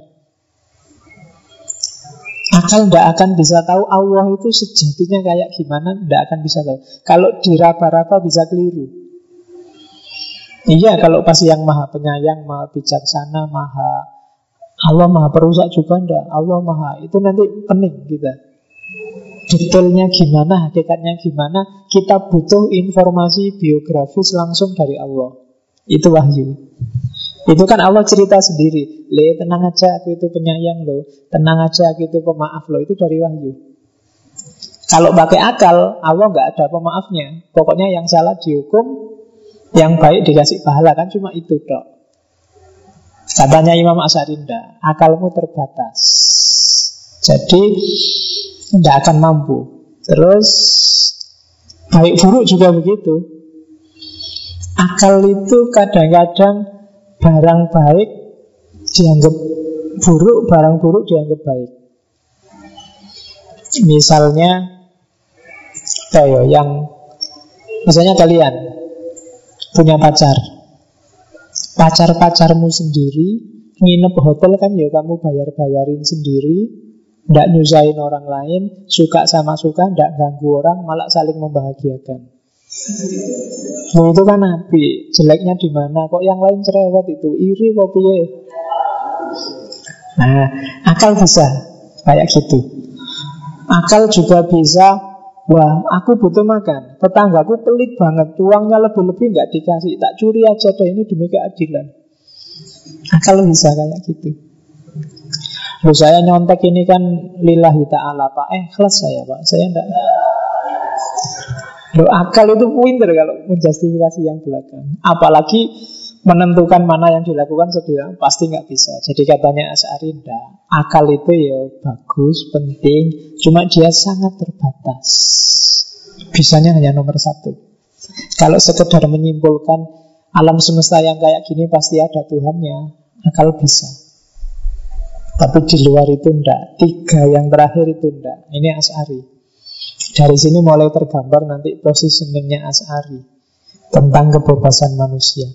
Akal tidak akan bisa tahu Allah itu sejatinya kayak gimana Tidak akan bisa tahu. Kalau diraba-raba bisa keliru. Iya kalau pasti yang maha penyayang Maha bijaksana Maha Allah maha perusak juga enggak Allah maha Itu nanti pening kita Detailnya gimana Hakikatnya gimana Kita butuh informasi biografis langsung dari Allah Itu wahyu itu kan Allah cerita sendiri. Le, tenang aja aku itu penyayang loh. Tenang aja aku itu pemaaf loh. Itu dari wahyu. Kalau pakai akal, Allah nggak ada pemaafnya. Pokoknya yang salah dihukum, yang baik dikasih pahala kan cuma itu dok. Katanya Imam Asarinda, akalmu terbatas. Jadi tidak akan mampu. Terus baik buruk juga begitu. Akal itu kadang-kadang barang baik dianggap buruk, barang buruk dianggap baik. Misalnya kayak yang misalnya kalian punya pacar. Pacar-pacarmu sendiri nginep hotel kan ya kamu bayar-bayarin sendiri, tidak nyusahin orang lain, suka sama suka, tidak ganggu orang, malah saling membahagiakan. Oh, itu kan nabi, jeleknya di mana? Kok yang lain cerewet itu iri kok piye? Nah, akal bisa kayak gitu. Akal juga bisa Wah, aku butuh makan. Tetanggaku pelit banget. Uangnya lebih-lebih nggak dikasih. Tak curi aja deh ini demi keadilan. Akal bisa kayak gitu. Loh saya nyontek ini kan lillahi ta'ala Pak. Eh, kelas saya Pak. Saya enggak Loh, akal itu pinter kalau menjustifikasi yang belakang. Apalagi menentukan mana yang dilakukan sedih pasti nggak bisa. Jadi katanya Asari akal itu ya bagus, penting, cuma dia sangat terbatas. Bisanya hanya nomor satu. Kalau sekedar menyimpulkan alam semesta yang kayak gini pasti ada Tuhannya, akal bisa. Tapi di luar itu enggak. Tiga yang terakhir itu enggak. Ini Asari. Dari sini mulai tergambar nanti positioningnya As'ari tentang kebebasan manusia.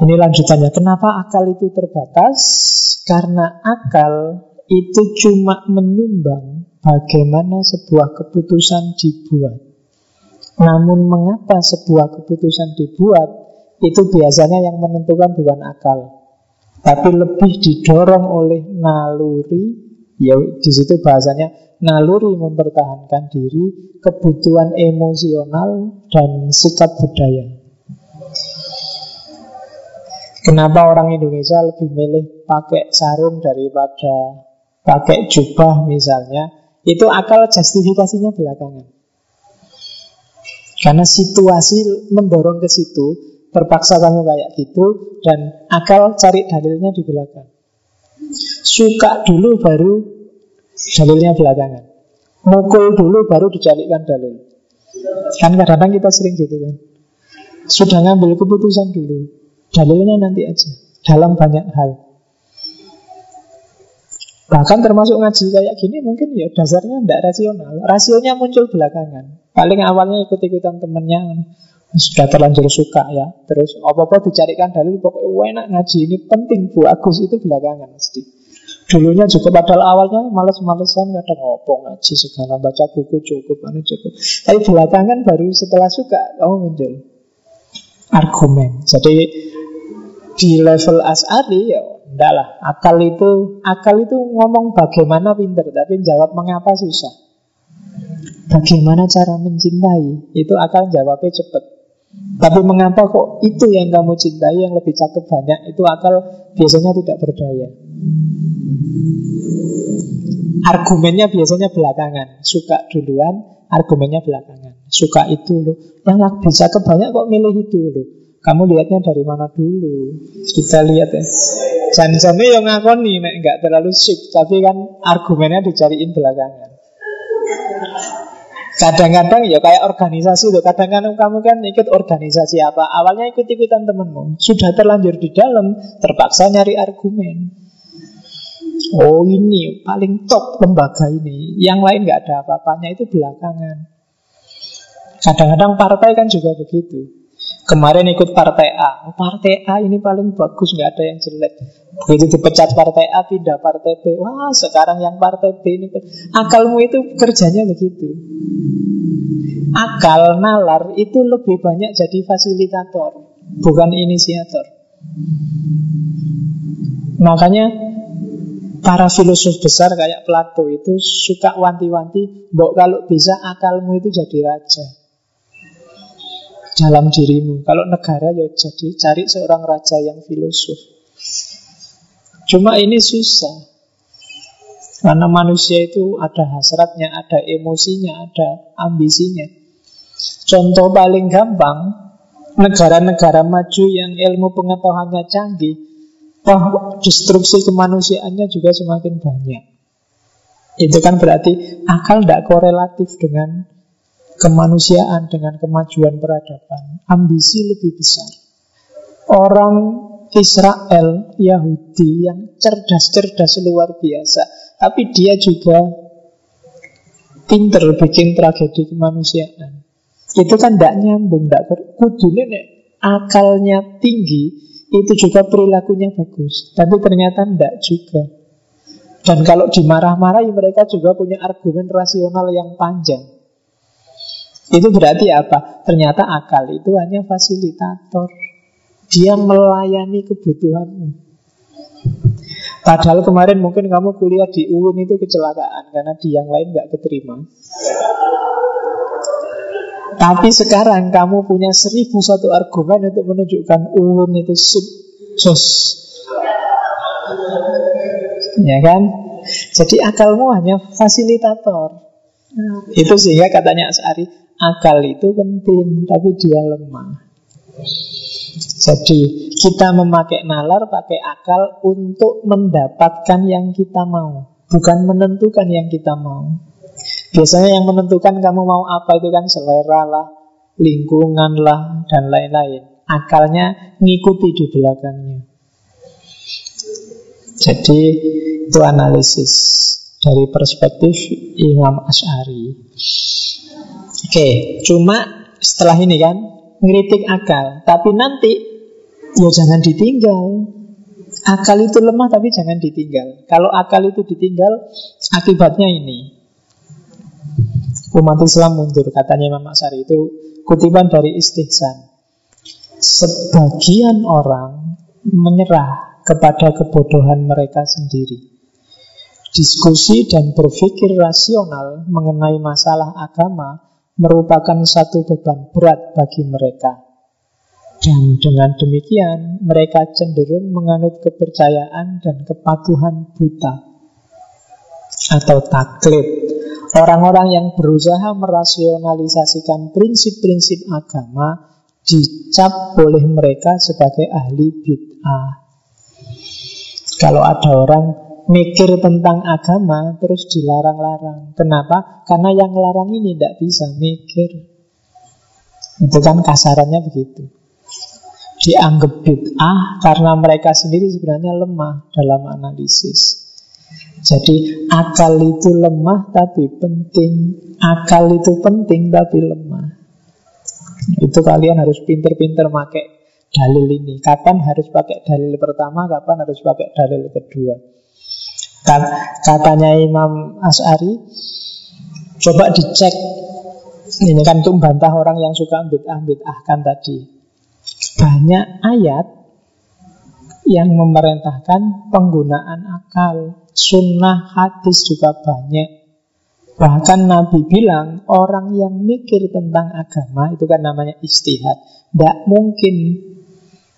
Ini lanjutannya. Kenapa akal itu terbatas? Karena akal itu cuma menyumbang bagaimana sebuah keputusan dibuat. Namun mengapa sebuah keputusan dibuat itu biasanya yang menentukan bukan akal, tapi lebih didorong oleh naluri. Ya di situ bahasanya naluri mempertahankan diri, kebutuhan emosional, dan sikap budaya. Kenapa orang Indonesia lebih milih pakai sarung daripada pakai jubah misalnya? Itu akal justifikasinya belakangan. Karena situasi mendorong ke situ, terpaksa kamu kayak gitu, dan akal cari dalilnya di belakang. Suka dulu baru Dalilnya belakangan. Mukul dulu baru dicalikkan dalil. Kan kadang-kadang kita sering gitu kan. Sudah ngambil keputusan dulu. Dalilnya nanti aja. Dalam banyak hal. Bahkan termasuk ngaji kayak gini mungkin ya dasarnya tidak rasional. Rasionya muncul belakangan. Paling awalnya ikut-ikutan temennya sudah terlanjur suka ya. Terus apa-apa dicarikan dalil pokoknya enak ngaji ini penting Bu Agus itu belakangan mesti. Dulunya juga padahal awalnya males-malesan kadang ngopong ngaji segala baca buku cukup anu cukup. Tapi belakangan baru setelah suka kamu muncul argumen. Jadi di level asari ya enggak lah. Akal itu akal itu ngomong bagaimana pinter tapi jawab mengapa susah. Bagaimana cara mencintai itu akal jawabnya cepat. Tapi mengapa kok itu yang kamu cintai yang lebih cakep banyak? Itu akal biasanya tidak berdaya. Argumennya biasanya belakangan. Suka duluan, argumennya belakangan. Suka itu loh Yang bisa kebanyak kok milih itu loh Kamu lihatnya dari mana dulu? Kita lihat ya. Jangan-jangan yang ngakoni nek nggak terlalu sip. Tapi kan argumennya dicariin belakangan Kadang-kadang ya kayak organisasi loh Kadang-kadang kamu kan ikut organisasi apa Awalnya ikut-ikutan temenmu. Sudah terlanjur di dalam Terpaksa nyari argumen. Oh ini paling top lembaga ini. Yang lain nggak ada apa-apanya itu belakangan. Kadang-kadang partai kan juga begitu. Kemarin ikut partai A, oh, partai A ini paling bagus, nggak ada yang jelek. Begitu dipecat partai A, pindah partai B. Wah, sekarang yang partai B ini akalmu itu kerjanya begitu. Akal nalar itu lebih banyak jadi fasilitator, bukan inisiator. Makanya para filosof besar kayak Plato itu suka wanti-wanti, mbok kalau bisa akalmu itu jadi raja dalam dirimu. Kalau negara ya jadi cari seorang raja yang filosof. Cuma ini susah. Karena manusia itu ada hasratnya, ada emosinya, ada ambisinya. Contoh paling gampang, negara-negara maju yang ilmu pengetahuannya canggih, oh, destruksi kemanusiaannya juga semakin banyak. Itu kan berarti akal tidak korelatif dengan kemanusiaan, dengan kemajuan peradaban. Ambisi lebih besar. Orang Israel, Yahudi yang cerdas-cerdas luar biasa, tapi dia juga pinter bikin tragedi kemanusiaan. Itu kan tidak nyambung, tidak kudu nek akalnya tinggi, itu juga perilakunya bagus. Tapi ternyata tidak juga. Dan kalau dimarah-marahi mereka juga punya argumen rasional yang panjang. Itu berarti apa? Ternyata akal itu hanya fasilitator. Dia melayani kebutuhanmu. Padahal kemarin mungkin kamu kuliah di UUN itu kecelakaan karena di yang lain nggak keterima. Tapi sekarang kamu punya seribu satu argumen untuk menunjukkan UUN itu sus. Ya kan? Jadi akalmu hanya fasilitator. Itu sehingga katanya Asari Akal itu penting, tapi dia lemah. Jadi kita memakai nalar, pakai akal untuk mendapatkan yang kita mau, bukan menentukan yang kita mau. Biasanya yang menentukan kamu mau apa itu kan selera lah, lingkungan lah, dan lain-lain. Akalnya ngikuti di belakangnya. Jadi itu analisis dari perspektif Imam Ash'ari. Oke, cuma setelah ini kan ngeritik akal, tapi nanti ya jangan ditinggal. Akal itu lemah tapi jangan ditinggal. Kalau akal itu ditinggal, akibatnya ini. Umat Islam mundur, katanya Imam Aksari itu kutipan dari istihsan. Sebagian orang menyerah kepada kebodohan mereka sendiri. Diskusi dan berpikir rasional mengenai masalah agama merupakan satu beban berat bagi mereka. Dan dengan demikian, mereka cenderung menganut kepercayaan dan kepatuhan buta atau taklid. Orang-orang yang berusaha merasionalisasikan prinsip-prinsip agama dicap oleh mereka sebagai ahli bid'ah. Kalau ada orang mikir tentang agama terus dilarang-larang. Kenapa? Karena yang larang ini tidak bisa mikir. Itu kan kasarannya begitu. Dianggap bid'ah karena mereka sendiri sebenarnya lemah dalam analisis. Jadi akal itu lemah tapi penting. Akal itu penting tapi lemah. Itu kalian harus pinter-pinter pakai dalil ini. Kapan harus pakai dalil pertama, kapan harus pakai dalil kedua. Katanya Imam As'ari Coba dicek. Ini kan untuk bantah orang yang suka bid'ah-bid'ahkan tadi. Banyak ayat Yang memerintahkan penggunaan akal. Sunnah hadis juga banyak. Bahkan Nabi bilang Orang yang mikir tentang agama Itu kan namanya istihad Tidak mungkin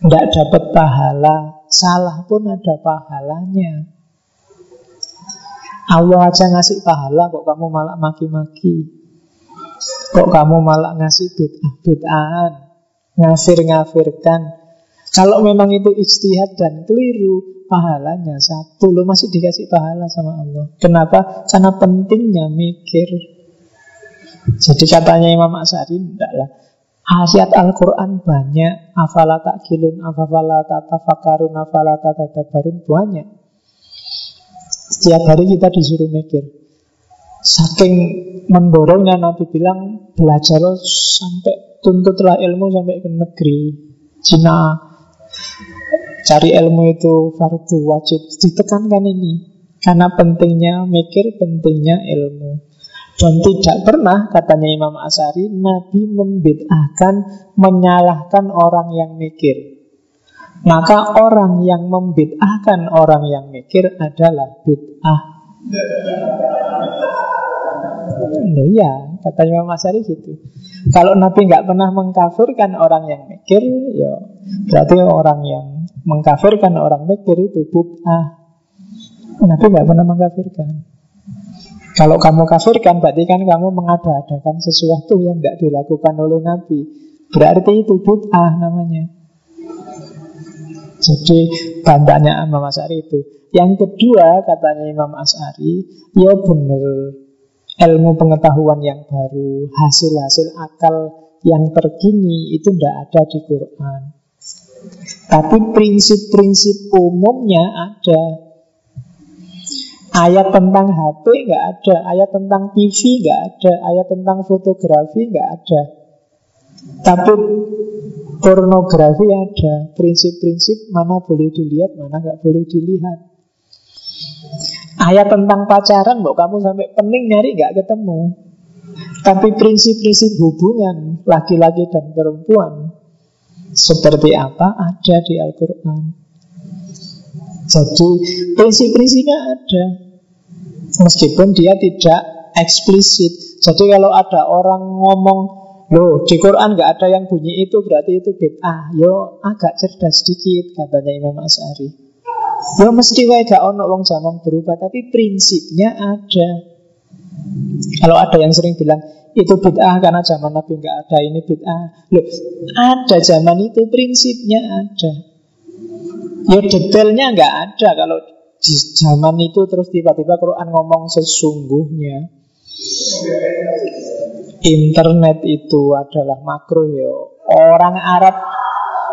Tidak dapat pahala. Salah pun ada pahalanya Allah aja ngasih pahala kok kamu malah maki-maki. Kok kamu malah ngasih bid'ah bid'ahan, ngafir-ngafirkan. Kalau memang itu ijtihad dan keliru, pahalanya satu. Lo masih dikasih pahala sama Allah. Kenapa? Karena pentingnya mikir. Jadi katanya Imam Asyari, enggak lah. Ayat Al-Quran banyak Afala ta'kilun, afala ta'tafakarun, afala ta'tadabarun Banyak setiap hari kita disuruh mikir. saking mendorongnya Nabi bilang belajar sampai tuntutlah ilmu sampai ke negeri. Cina cari ilmu itu fardu wajib. Ditekankan ini. Karena pentingnya mikir pentingnya ilmu. Dan tidak pernah katanya Imam Asari Nabi membid'ahkan menyalahkan orang yang mikir maka orang yang membid'ahkan orang yang mikir adalah bid'ah. Loh iya, kata Imam Asyari gitu. Kalau Nabi nggak pernah mengkafirkan orang yang mikir, ya berarti orang yang mengkafirkan orang mikir itu bid'ah. Nabi nggak pernah mengkafirkan. Kalau kamu kafirkan, berarti kan kamu mengada-adakan sesuatu yang nggak dilakukan oleh Nabi. Berarti itu bid'ah namanya. Jadi bantahnya Imam As'ari itu. Yang kedua katanya Imam As'ari, ya benar ilmu pengetahuan yang baru, hasil-hasil akal yang terkini itu tidak ada di Quran. Tapi prinsip-prinsip umumnya ada. Ayat tentang HP nggak ada, ayat tentang TV nggak ada, ayat tentang fotografi nggak ada. Tapi pornografi ada prinsip-prinsip mana boleh dilihat, mana nggak boleh dilihat. Ayat tentang pacaran, mau kamu sampai pening nyari nggak ketemu. Tapi prinsip-prinsip hubungan laki-laki dan perempuan seperti apa ada di Al-Quran. Jadi prinsip-prinsipnya ada, meskipun dia tidak eksplisit. Jadi kalau ada orang ngomong Loh, di Quran nggak ada yang bunyi itu berarti itu bid'ah. Yo agak cerdas sedikit katanya Imam As'ari. Yo mesti wae gak ono wong zaman berubah, tapi prinsipnya ada. Kalau ada yang sering bilang itu bid'ah karena zaman Nabi nggak ada ini bid'ah. Loh, ada zaman itu prinsipnya ada. Yo detailnya nggak ada kalau di zaman itu terus tiba-tiba Quran ngomong sesungguhnya internet itu adalah makro ya. Orang Arab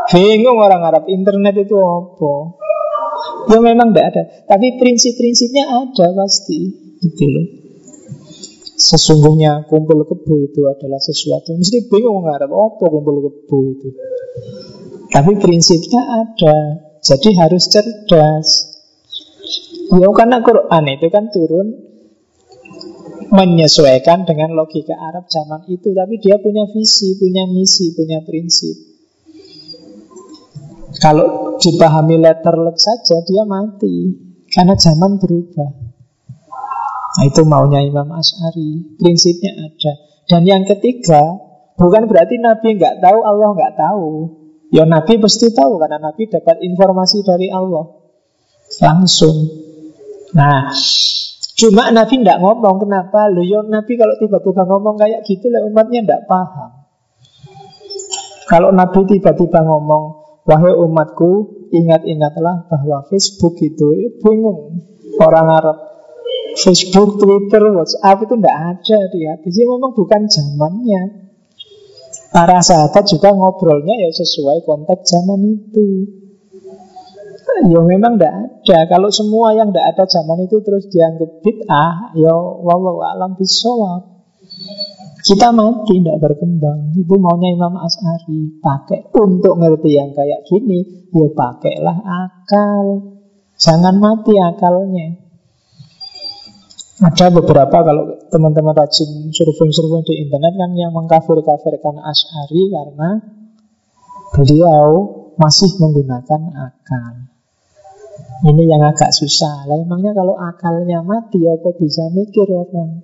bingung orang Arab internet itu apa? Ya memang tidak ada, tapi prinsip-prinsipnya ada pasti, gitu loh. Sesungguhnya kumpul kebu itu adalah sesuatu Mesti bingung orang Arab, apa kumpul kebu itu Tapi prinsipnya ada Jadi harus cerdas Ya karena Quran itu kan turun menyesuaikan dengan logika Arab zaman itu. Tapi dia punya visi, punya misi, punya prinsip. Kalau dipahami letterlek saja dia mati. Karena zaman berubah. Nah itu maunya Imam Ash'ari. Prinsipnya ada. Dan yang ketiga Bukan berarti Nabi nggak tahu, Allah nggak tahu. Ya Nabi pasti tahu Karena Nabi dapat informasi dari Allah. Langsung. Nah Cuma Nabi tidak ngomong kenapa? Loh ya Nabi kalau tiba-tiba ngomong kayak gitu lah umatnya tidak paham. Kalau Nabi tiba-tiba ngomong Wahai umatku Ingat-ingatlah bahwa Facebook itu ya bingung Orang Arab. Facebook, Twitter, WhatsApp itu tidak ada di Jadi memang bukan zamannya. Para sahabat juga ngobrolnya ya sesuai konteks zaman itu Ya memang tidak ada. Kalau semua yang tidak ada zaman itu terus dianggap bid'ah, ya wallahu alam bisawab. Kita mati tidak berkembang. Itu maunya Imam As'ari pakai untuk ngerti yang kayak gini, ya pakailah akal. Jangan mati akalnya. Ada beberapa kalau teman-teman rajin survei-survei di internet kan yang mengkafir-kafirkan As'ari karena beliau masih menggunakan akal. Ini yang agak susah. Lah emangnya kalau akalnya mati apa bisa mikir orang?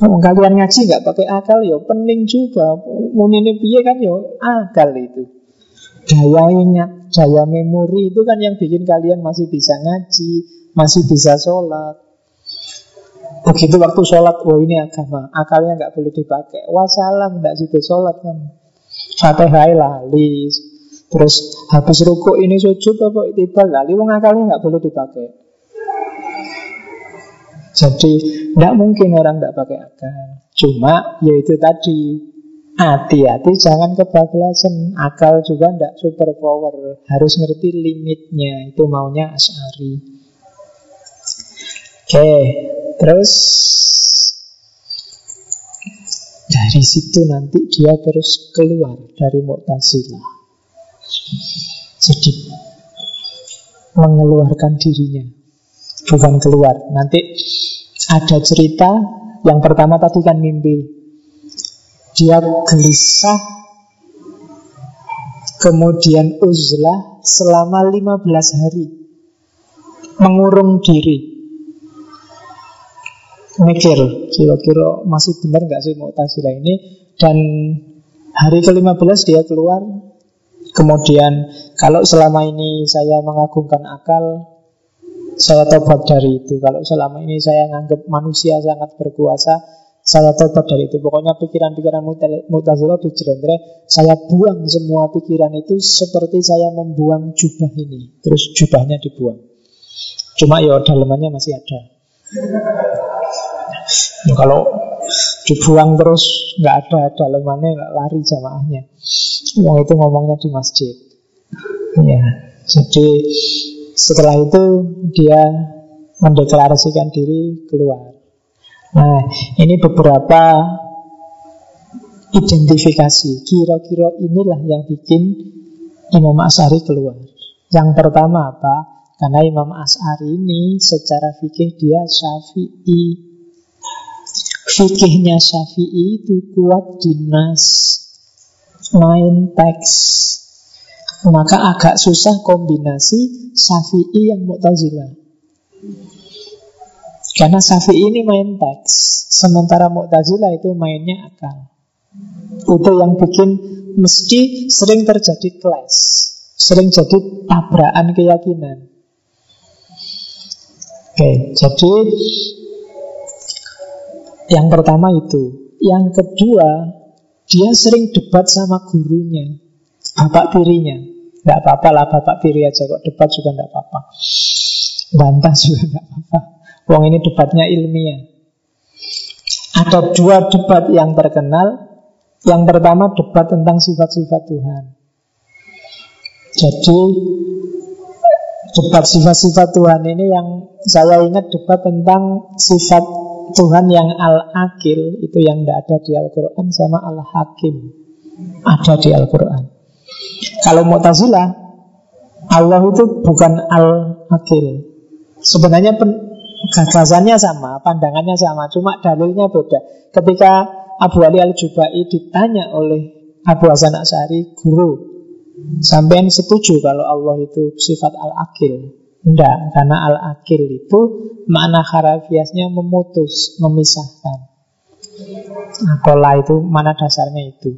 Oh, kalian ngaji nggak pakai akal ya pening juga. Munine piye kan ya akal itu. Daya ingat, daya memori itu kan yang bikin kalian masih bisa ngaji, masih bisa sholat. Begitu waktu sholat, oh ini agama, akalnya nggak boleh dipakai. Wassalam, nggak situ sholat kan. Fatihah lali, Terus habis rukuk ini sujud apa itibal Lali wong akalnya nggak boleh dipakai. Jadi tidak mungkin orang tidak pakai akal. Cuma yaitu tadi. Hati-hati jangan kebablasan. Akal juga tidak super power Harus ngerti limitnya. Itu maunya As'ari Oke Terus. Dari situ nanti dia terus keluar dari Mu'tazilah. Jadi mengeluarkan dirinya, bukan keluar. Nanti ada cerita yang pertama tadi kan mimpi. Dia gelisah, kemudian uzlah selama 15 hari. Mengurung diri mikir kira-kira masih benar nggak sih Mu'tazilah ini dan hari ke-15 dia keluar kemudian kalau selama ini saya mengagungkan akal saya tobat dari itu. Kalau selama ini saya menganggap manusia sangat berkuasa saya tobat dari itu. Pokoknya pikiran-pikiran Mu'tazilah di Jerendre saya buang semua pikiran itu seperti saya membuang jubah ini. Terus jubahnya dibuang. Cuma ya dalemannya masih ada. Ya, kalau dibuang terus nggak ada dalemannya lari jamaahnya. Wong itu ngomongnya di masjid. Ya, jadi setelah itu dia mendeklarasikan diri keluar. Nah, ini beberapa identifikasi. Kira-kira inilah yang bikin Imam Asari keluar. Yang pertama apa? Karena Imam As'ari ini secara fikih dia syafi'i Fikihnya Syafi'i itu kuat di nas Main teks. Maka agak susah kombinasi Syafi'i yang Mu'tazilah Karena Syafi'i ini main teks Sementara Mu'tazilah itu mainnya akal. Itu yang bikin Mesti sering terjadi clash Sering jadi tabrakan keyakinan. Oke, jadi yang pertama itu. Yang kedua, dia sering debat sama gurunya, bapak tirinya. Tidak apa-apa lah bapak tiri aja kok debat juga tidak apa-apa. Bantah juga tidak apa-apa. Wong ini debatnya ilmiah. Ada dua debat yang terkenal. Yang pertama debat tentang sifat-sifat Tuhan. Jadi debat sifat-sifat Tuhan ini yang saya ingat debat tentang sifat Tuhan yang Al-Akil itu yang tidak ada di Al-Quran sama Al-Hakim ada di Al-Quran. Kalau Mu'tazilah Allah itu bukan Al-Akil. Sebenarnya pen, gagasannya sama, pandangannya sama, cuma dalilnya beda. Ketika Abu Ali Al-Jubai ditanya oleh Abu Hasan Asari, guru, sampean setuju kalau Allah itu sifat Al-Akil? Tidak, karena al-akil itu makna harafiasnya memutus, memisahkan. Akola itu mana dasarnya itu.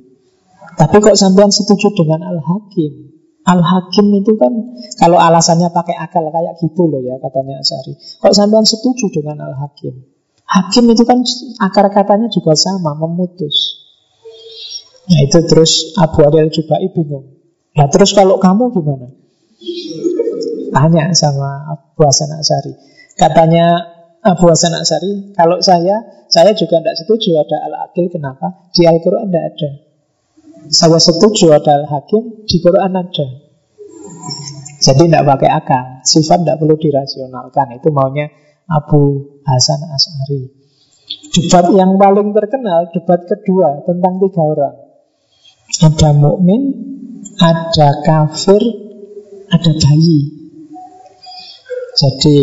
Tapi kok sampean setuju dengan al-hakim? Al-hakim itu kan kalau alasannya pakai akal kayak gitu loh ya katanya Asari. Kok sampean setuju dengan al-hakim? Hakim itu kan akar katanya juga sama, memutus. Nah itu terus Abu Adil Jubai bingung. Nah terus kalau kamu gimana? Tanya sama Abu Hasan Asari. Katanya Abu Hasan Asari, kalau saya, saya juga tidak setuju ada al-akil. Kenapa? Di Al-Quran tidak ada. Saya setuju ada al-hakim, di Quran ada. Jadi tidak pakai akal. Sifat tidak perlu dirasionalkan. Itu maunya Abu Hasan Asari. Debat yang paling terkenal, debat kedua tentang tiga orang. Ada mukmin, ada kafir, ada bayi. Jadi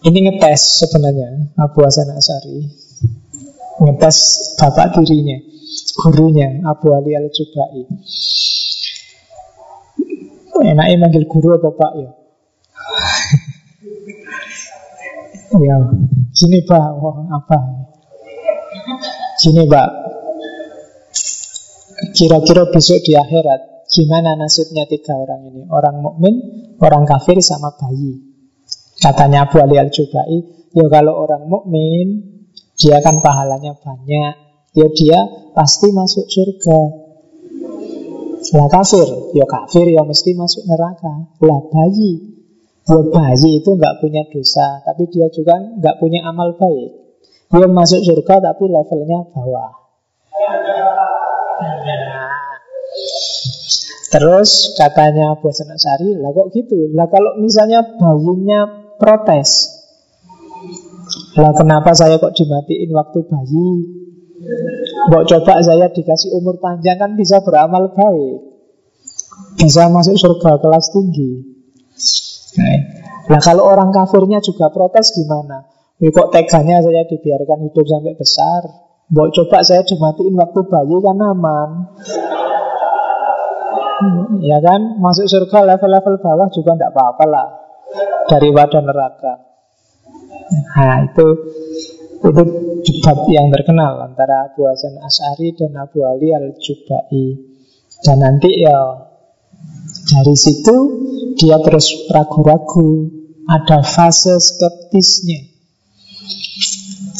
ini ngetes sebenarnya Abu Hasan Asari. Ngetes bapak dirinya Gurunya Abu Ali al-Jubai. Enaknya manggil guru apa pak? Ya. Ya Gini pak. Oh, Apa? Gini pak. Kira-kira besok di akhirat Gimana nasibnya tiga orang ini? Orang mukmin, orang kafir sama bayi Katanya Abu Ali Al-Jubai, ya kalau orang mukmin dia kan pahalanya banyak, ya dia pasti masuk surga. Lah kafir, ya kafir ya mesti masuk neraka. Lah bayi, ya bayi itu nggak punya dosa, tapi dia juga nggak punya amal baik. Dia masuk surga tapi levelnya bawah. Terus katanya Abu Hasan Sari, lah kok gitu? Lah kalau misalnya bayinya protes. Lah kenapa saya kok dimatiin waktu bayi? Mbok coba saya dikasih umur panjang kan bisa beramal baik. Bisa masuk surga kelas tinggi. Nah, kalau orang kafirnya juga protes gimana? Ya kok teganya saya dibiarkan hidup sampai besar? Mbok coba saya dimatiin waktu bayi kan aman. Ya kan, masuk surga level-level bawah juga tidak apa-apa lah daripada neraka. Nah itu itu debat yang terkenal antara Abu Hasan As'ari dan Abu Ali al-Jubai. Dan nanti ya dari situ dia terus ragu-ragu, ada fase skeptisnya.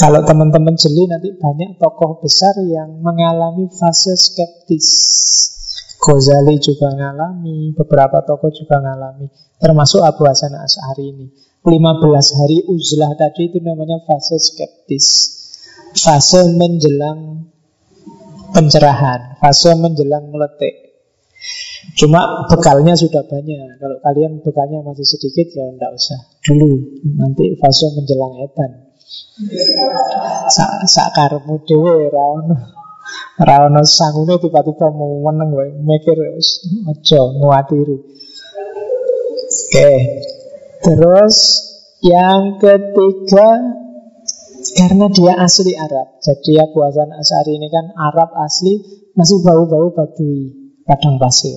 Kalau teman-teman jeli nanti banyak tokoh besar yang mengalami fase skeptis. Ghazali juga mengalami, beberapa tokoh juga mengalami, termasuk Abu Hasan As'ari ini. 15 hari uzlah tadi itu namanya fase skeptis. Fase menjelang pencerahan, fase menjelang meletik. Cuma bekalnya sudah banyak. Kalau kalian bekalnya masih sedikit ya enggak usah. Dulu nanti fase menjelang etan. Sak sakarmu dhewe ra. Ra ono sangune tiba-tiba mau meneng wae mikir aja nguatiri. Oke. Terus yang ketiga karena dia asli Arab. Jadi Abu Hasan Asari ini kan Arab asli masih bau-bau badui padang pasir.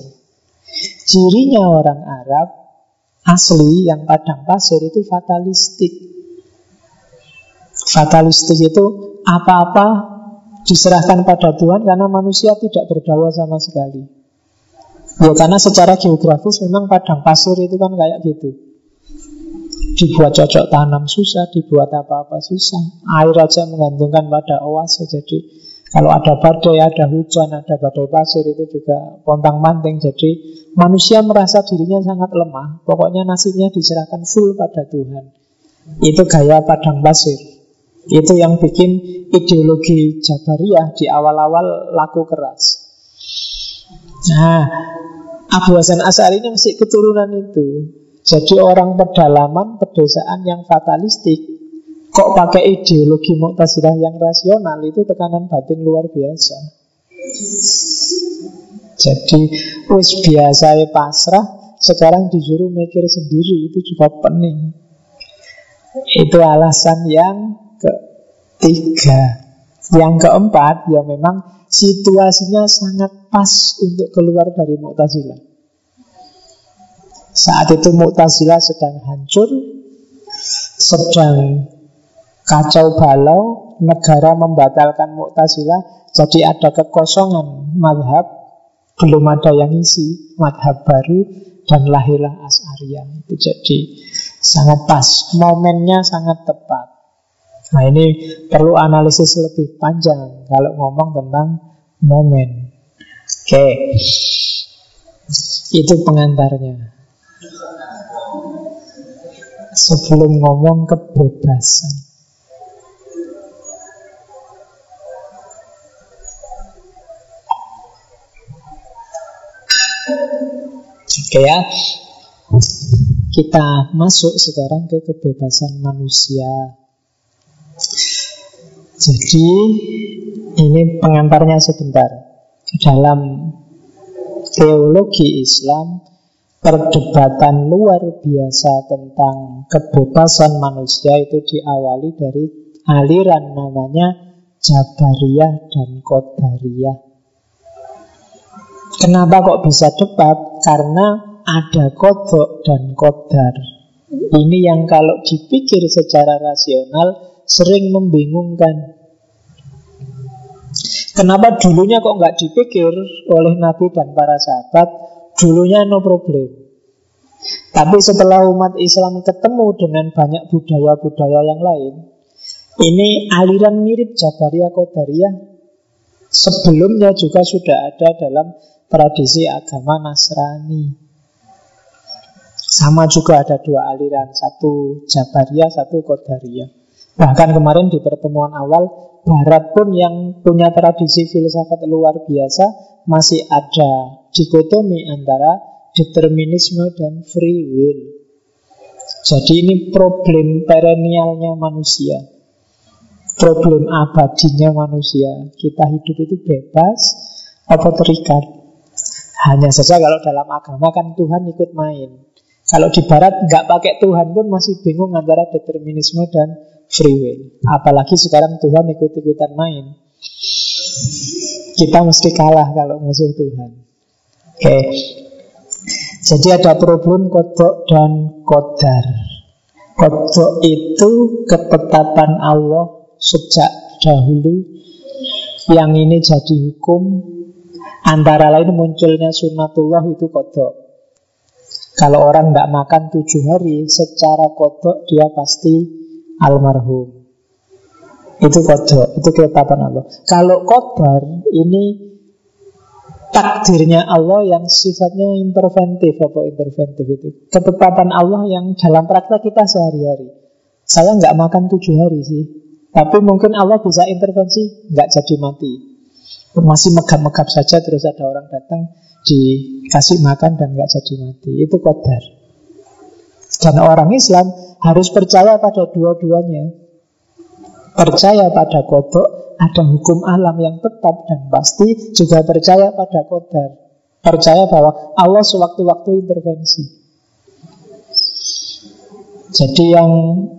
Cirinya orang Arab asli yang padang pasir itu fatalistik. Fatalistik itu apa-apa diserahkan pada Tuhan karena manusia tidak berdaya sama sekali. Ya karena secara geografis memang padang pasir itu kan kayak gitu. Dibuat cocok tanam susah, dibuat apa-apa susah. Air aja menggantungkan pada oase. Jadi kalau ada badai, ada hujan, ada badai pasir itu juga pontang manting. Jadi manusia merasa dirinya sangat lemah. Pokoknya nasibnya diserahkan full pada Tuhan. Itu gaya padang pasir. Itu yang bikin ideologi Jabariyah di awal-awal laku keras. Nah, Abu Hasan As'ari ini masih keturunan itu. Jadi orang pedalaman, pedesaan yang fatalistik Kok pakai ideologi Mu'tazilah yang rasional Itu tekanan batin luar biasa Jadi wis biasa ya pasrah Sekarang disuruh mikir sendiri Itu juga pening Itu alasan yang ketiga. Yang keempat ya memang situasinya sangat pas untuk keluar dari Mu'tazilah saat itu Mu'tazilah sedang hancur Sedang kacau balau Negara membatalkan Mu'tazilah Jadi ada kekosongan madhab Belum ada yang isi Madhab baru Dan lahirlah As'ariyah. Itu jadi sangat pas Momennya sangat tepat Nah ini perlu analisis lebih panjang Kalau ngomong tentang momen Oke Itu pengantarnya sebelum ngomong kebebasan. Oke ya, kita masuk sekarang ke kebebasan manusia. Jadi ini pengantarnya sebentar. Dalam teologi Islam perdebatan luar biasa tentang kebebasan manusia itu diawali dari aliran namanya Jabariyah dan Qadariyah. Kenapa kok bisa debat? Karena ada kodok dan kodar. Ini yang kalau dipikir secara rasional sering membingungkan. Kenapa dulunya kok nggak dipikir oleh Nabi dan para sahabat? Dulunya no problem. Tapi setelah umat Islam ketemu dengan banyak budaya-budaya yang lain, ini aliran mirip Jabariyah Qadariyah sebelumnya juga sudah ada dalam tradisi agama Nasrani. Sama juga ada dua aliran, satu Jabariyah, satu Qadariyah. Bahkan kemarin di pertemuan awal, Barat pun yang punya tradisi filsafat luar biasa masih ada dikotomi antara determinisme dan free will. Jadi ini problem perennialnya manusia. problem abadinya manusia. Kita hidup itu bebas apa terikat. Hanya saja kalau dalam agama kan Tuhan ikut main. Kalau di barat nggak pakai Tuhan pun masih bingung antara determinisme dan free will. Apalagi sekarang Tuhan ikut-ikutan main. Kita mesti kalah kalau musuh Tuhan. Oke. Okay. Jadi ada problem kodok dan kodar. Kodok itu ketetapan Allah sejak dahulu yang ini jadi hukum antara lain munculnya sunnatullah itu kodok kalau orang tidak makan tujuh hari secara kodok dia pasti almarhum itu kodok, itu ketetapan Allah kalau kodar ini takdirnya Allah yang sifatnya interventif apa interventif itu ketetapan Allah yang dalam praktek kita sehari-hari saya nggak makan tujuh hari sih tapi mungkin Allah bisa intervensi, nggak jadi mati. Masih megap-megap saja terus ada orang datang dikasih makan dan nggak jadi mati. Itu kodar. Dan orang Islam harus percaya pada dua-duanya. Percaya pada kodok, ada hukum alam yang tetap dan pasti juga percaya pada kodar. Percaya bahwa Allah sewaktu-waktu intervensi. Jadi yang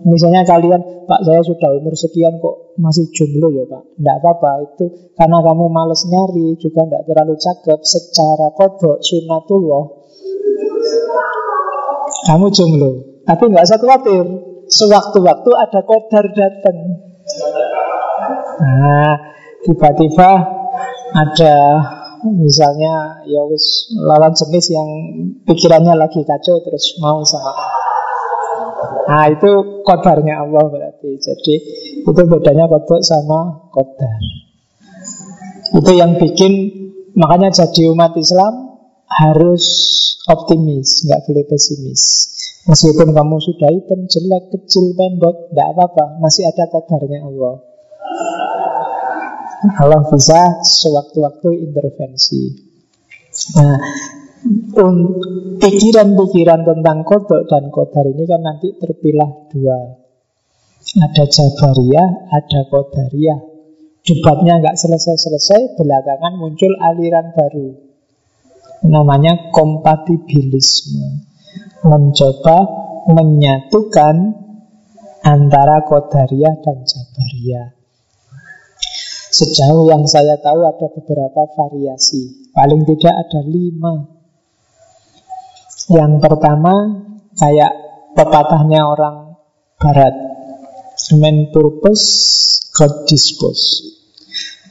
misalnya kalian, Pak saya sudah umur sekian kok masih jomblo ya Pak. Tidak apa-apa, itu karena kamu males nyari, juga tidak terlalu cakep secara kodok sunatullah. Kamu jomblo, tapi nggak usah khawatir. Sewaktu-waktu ada kodar datang. Nah, tiba-tiba ada misalnya ya wis lawan jenis yang pikirannya lagi kacau terus mau sama Nah itu kodarnya Allah berarti Jadi itu bedanya kodok sama kodar Itu yang bikin Makanya jadi umat Islam Harus optimis nggak boleh pesimis Meskipun kamu sudah hitam, jelek, kecil, pendek Tidak apa-apa, masih ada kodarnya Allah Allah bisa sewaktu-waktu intervensi Nah, pikiran-pikiran tentang kodok dan kodar ini kan nanti terpilah dua. Ada Jabariyah, ada Kodariyah. Debatnya nggak selesai-selesai, belakangan muncul aliran baru. Namanya kompatibilisme. Mencoba menyatukan antara Kodariyah dan Jabariyah. Sejauh yang saya tahu ada beberapa variasi. Paling tidak ada lima yang pertama kayak pepatahnya orang barat. Man purpose, God dispose.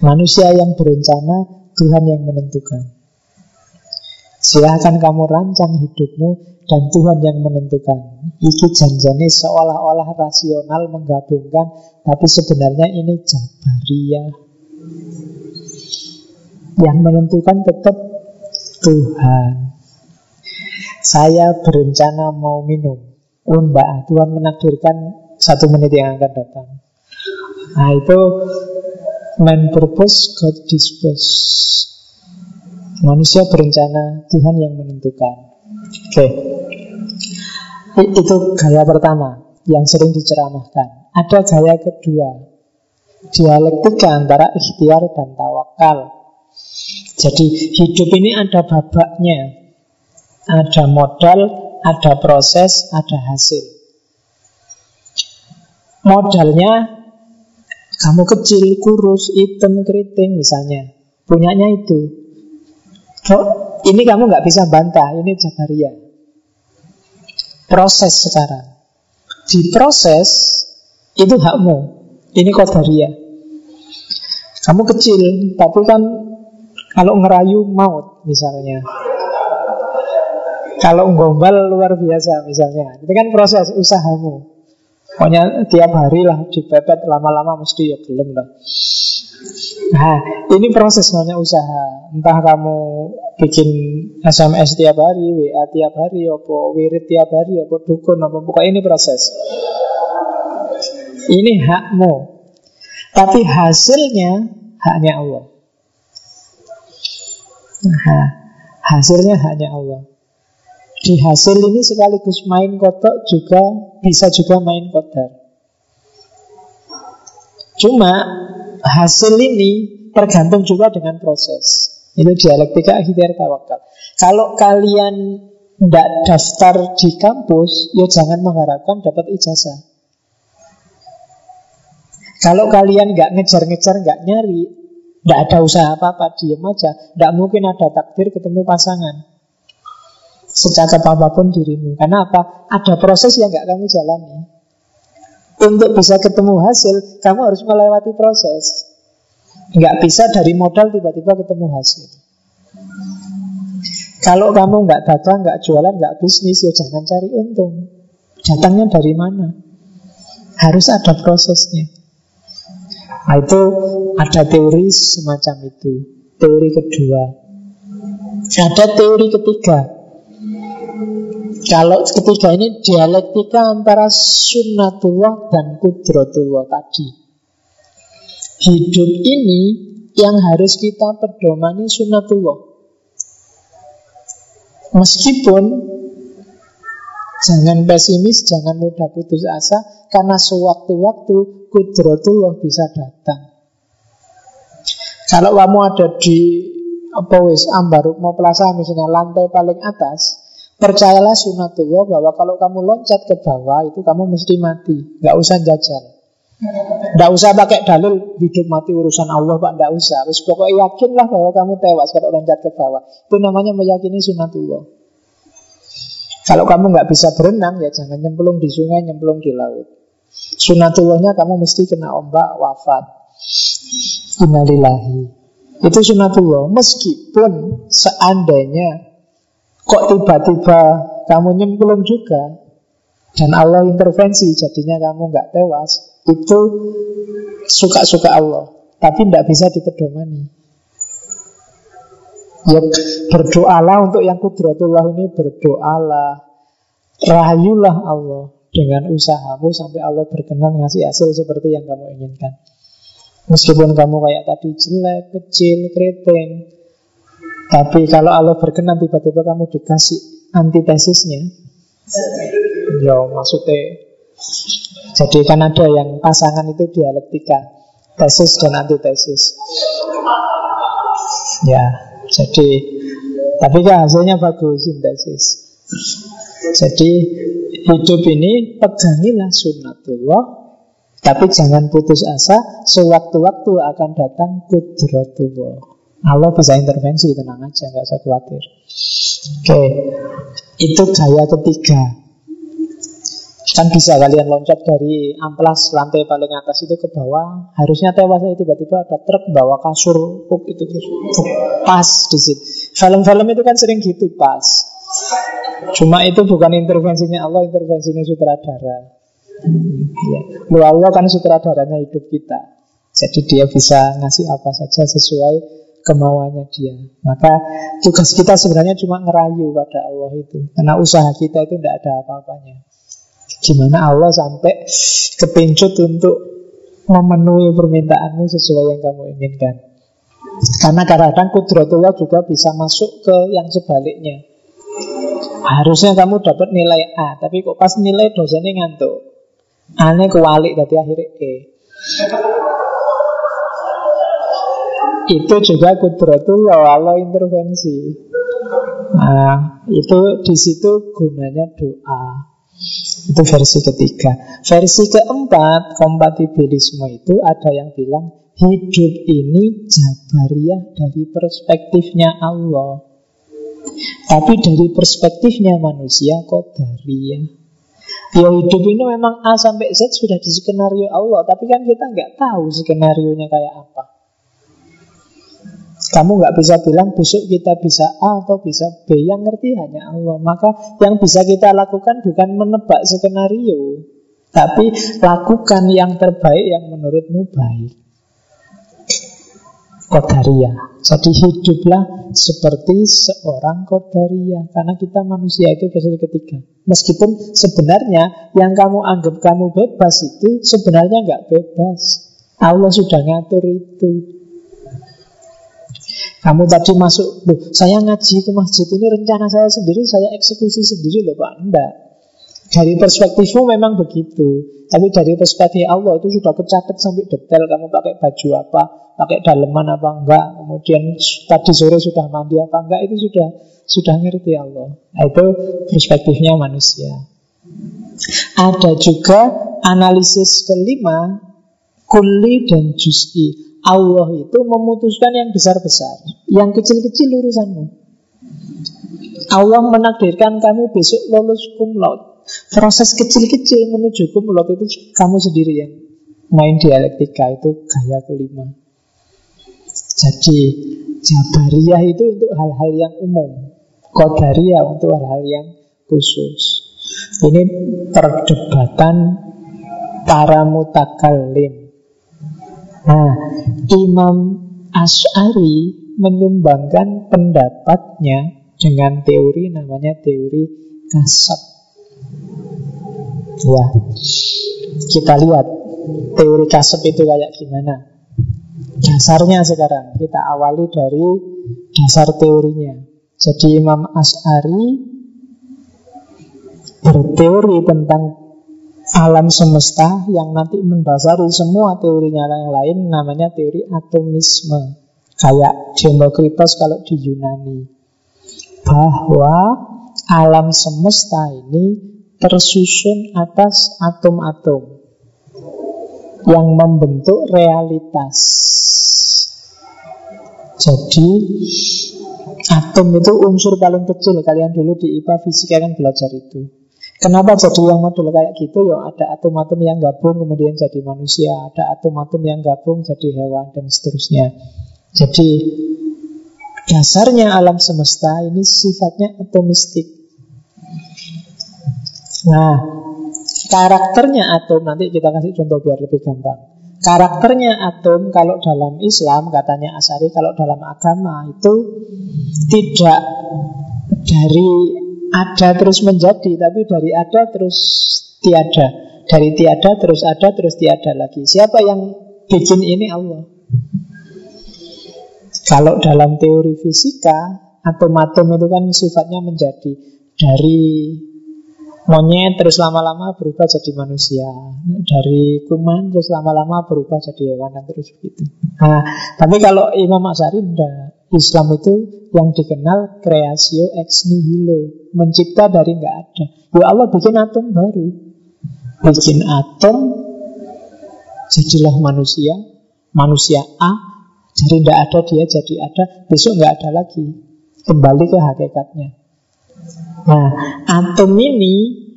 Manusia yang berencana, Tuhan yang menentukan. Silahkan kamu rancang hidupmu dan Tuhan yang menentukan. Iki janjani seolah-olah rasional menggabungkan, tapi sebenarnya ini jabariyah. Yang menentukan tetap Tuhan. Saya berencana mau minum. Oh mbak, Tuhan menakdirkan satu menit yang akan datang. Nah itu man purpose, God dispose. Manusia berencana, Tuhan yang menentukan. Oke. Okay. Itu gaya pertama yang sering diceramahkan. Ada gaya kedua, dialektika antara ikhtiar dan tawakal. Jadi hidup ini ada babaknya. Ada modal, ada proses, ada hasil. Modalnya kamu kecil, kurus, hitam, keriting misalnya. Punyanya itu. Ini kamu nggak bisa bantah, ini Jabaria. Proses sekarang. Di proses itu hakmu. Ini Kodaria. Kamu kecil, tapi kan kalau ngerayu maut misalnya. Kalau gombal luar biasa misalnya Itu kan proses usahamu Pokoknya tiap hari lah dipepet lama-lama mesti ya belum lah. Nah ini proses namanya usaha. Entah kamu bikin SMS tiap hari, WA tiap hari, apa wirid tiap hari, apa dukun, apa pokoknya ini proses. Ini hakmu. Tapi hasilnya haknya Allah. Nah, hasilnya haknya Allah di hasil ini sekaligus main kotak juga bisa juga main kodar. Cuma hasil ini tergantung juga dengan proses. Itu dialektika akhir tawakal. Kalau kalian tidak daftar di kampus, ya jangan mengharapkan dapat ijazah. Kalau kalian nggak ngejar-ngejar, nggak nyari, nggak ada usaha apa-apa, diem aja, nggak mungkin ada takdir ketemu pasangan. Secakap apa pun dirimu. Karena apa? Ada proses yang nggak kamu jalani. Untuk bisa ketemu hasil, kamu harus melewati proses. Nggak bisa dari modal tiba-tiba ketemu hasil. Kalau kamu nggak dagang, nggak jualan, nggak bisnis, ya jangan cari untung. Datangnya dari mana? Harus ada prosesnya. Nah, itu ada teori semacam itu. Teori kedua. Ada teori ketiga. Kalau ketiga ini dialektika antara sunnatullah dan kudrotullah tadi. Hidup ini yang harus kita pedomani sunnatullah. Meskipun Jangan pesimis, jangan mudah putus asa Karena sewaktu-waktu Kudrotullah bisa datang Kalau kamu ada di apa wis Ambarukmo Plaza misalnya lantai paling atas Percayalah sunatullah bahwa kalau kamu loncat ke bawah itu kamu mesti mati, nggak usah jajal. Tidak usah pakai dalil hidup mati urusan Allah Pak, tidak usah. Terus pokoknya yakinlah bahwa kamu tewas kalau loncat ke bawah. Itu namanya meyakini sunatullah. Kalau kamu nggak bisa berenang ya jangan nyemplung di sungai, nyemplung di laut. Sunatullahnya kamu mesti kena ombak wafat. Innalillahi. Itu sunatullah. Meskipun seandainya kok tiba-tiba kamu nyemplung juga dan Allah intervensi jadinya kamu nggak tewas, itu suka-suka Allah, tapi tidak bisa dipedomani. Ya berdoalah untuk yang kudratullah ini berdoalah, rayulah Allah dengan usahamu sampai Allah berkenan ngasih hasil seperti yang kamu inginkan. Meskipun kamu kayak tadi jelek, kecil, keriting, tapi kalau Allah berkenan tiba-tiba kamu dikasih antitesisnya, ya maksudnya jadi kan ada yang pasangan itu dialektika Tesis dan antitesis. Ya, jadi Tapi kan hasilnya bagus sintesis. Jadi hidup ini pegangilah sunnatullah Tapi jangan putus asa Sewaktu-waktu akan datang kudratullah Allah bisa intervensi, tenang aja, nggak usah khawatir Oke, itu gaya ketiga Kan bisa kalian loncat dari amplas lantai paling atas itu ke bawah. Harusnya tewas saya tiba-tiba ada truk bawa kasur up itu terus pas di situ. Film-film itu kan sering gitu pas. Cuma itu bukan intervensinya Allah, intervensinya sutradara. Ya. Lu Allah kan sutradaranya hidup kita. Jadi dia bisa ngasih apa saja sesuai kemauannya dia. Maka tugas kita sebenarnya cuma ngerayu pada Allah itu. Karena usaha kita itu tidak ada apa-apanya. Gimana Allah sampai kepincut untuk memenuhi permintaanmu sesuai yang kamu inginkan. Karena kadang-kadang kudratullah juga bisa masuk ke yang sebaliknya. Harusnya kamu dapat nilai A, tapi kok pas nilai dosennya ngantuk. Aneh kewalik tadi akhirnya E. Itu juga kudratullah Allah intervensi. Nah, itu di situ gunanya doa. Itu versi ketiga. Versi keempat, kompatibilisme itu ada yang bilang hidup ini jabariyah dari perspektifnya Allah. Tapi dari perspektifnya manusia kodariyah. Ya hidup ini memang A sampai Z sudah di skenario Allah, tapi kan kita nggak tahu skenario nya kayak apa. Kamu nggak bisa bilang besok kita bisa A atau bisa B. Yang ngerti hanya Allah. Maka yang bisa kita lakukan bukan menebak skenario Tapi lakukan yang terbaik yang menurutmu baik. Kodaria Jadi hiduplah seperti seorang kodaria Karena kita manusia itu versi ketiga. Meskipun sebenarnya yang kamu anggap kamu bebas itu Sebenarnya nggak bebas. Allah sudah ngatur itu kamu tadi masuk, saya ngaji ke masjid ini rencana saya sendiri, saya eksekusi sendiri loh Pak. Enggak. Dari perspektifmu memang begitu. Tapi dari perspektif Allah itu sudah kecatat sampai detail. Kamu pakai baju apa, pakai daleman apa enggak. Kemudian tadi sore sudah mandi apa enggak. Itu sudah sudah ngerti Allah. Nah, itu perspektifnya manusia. Ada juga analisis kelima, kuli dan juz'i. Allah itu memutuskan yang besar-besar. Yang kecil-kecil urusanmu. Allah menakdirkan kamu besok lulus cum laude. Proses kecil-kecil menuju cum laude itu kamu sendiri yang main dialektika itu gaya kelima. Jadi Jabariyah itu untuk hal-hal yang umum Qadariyah untuk hal-hal yang khusus Ini perdebatan para mutakalim Nah, Imam Ash'ari menyumbangkan pendapatnya dengan teori namanya teori kasab. Ya, kita lihat teori kasab itu kayak gimana. Dasarnya sekarang kita awali dari dasar teorinya. Jadi Imam As'ari berteori tentang alam semesta yang nanti mendasari semua teorinya yang lain namanya teori atomisme. Kayak Demokritos kalau di Yunani. Bahwa alam semesta ini tersusun atas atom-atom yang membentuk realitas. Jadi atom itu unsur paling kecil. Kalian dulu di IPA fisika kan belajar itu. Kenapa jadi yang model kayak gitu? Ya ada atom-atom yang gabung kemudian jadi manusia, ada atom-atom yang gabung jadi hewan dan seterusnya. Jadi dasarnya alam semesta ini sifatnya atomistik. Nah, karakternya atom nanti kita kasih contoh biar lebih gampang. Karakternya atom kalau dalam Islam katanya Asari kalau dalam agama itu tidak dari ada terus menjadi tapi dari ada terus tiada. Dari tiada terus ada terus tiada lagi. Siapa yang bikin ini Allah. Kalau dalam teori fisika, atom-atom itu kan sifatnya menjadi dari monyet terus lama-lama berubah jadi manusia, dari kuman terus lama-lama berubah jadi hewan dan terus begitu. Nah, tapi kalau Imam Asyari enggak. Islam itu yang dikenal kreasio ex nihilo, mencipta dari nggak ada. Ya Allah bikin atom baru, bikin atom, jadilah manusia, manusia A jadi tidak ada dia jadi ada, besok nggak ada lagi. Kembali ke hakikatnya. Nah, atom ini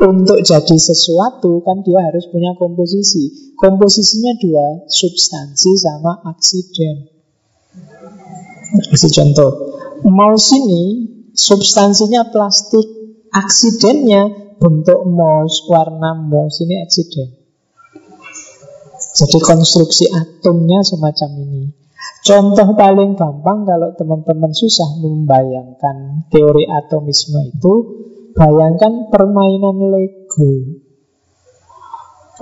untuk jadi sesuatu kan dia harus punya komposisi. Komposisinya dua, substansi sama aksiden. Kasih contoh. Mouse ini substansinya plastik, aksidennya bentuk mouse, warna mouse ini aksiden. Jadi konstruksi atomnya semacam ini. Contoh paling gampang kalau teman-teman susah membayangkan teori atomisme itu, bayangkan permainan Lego.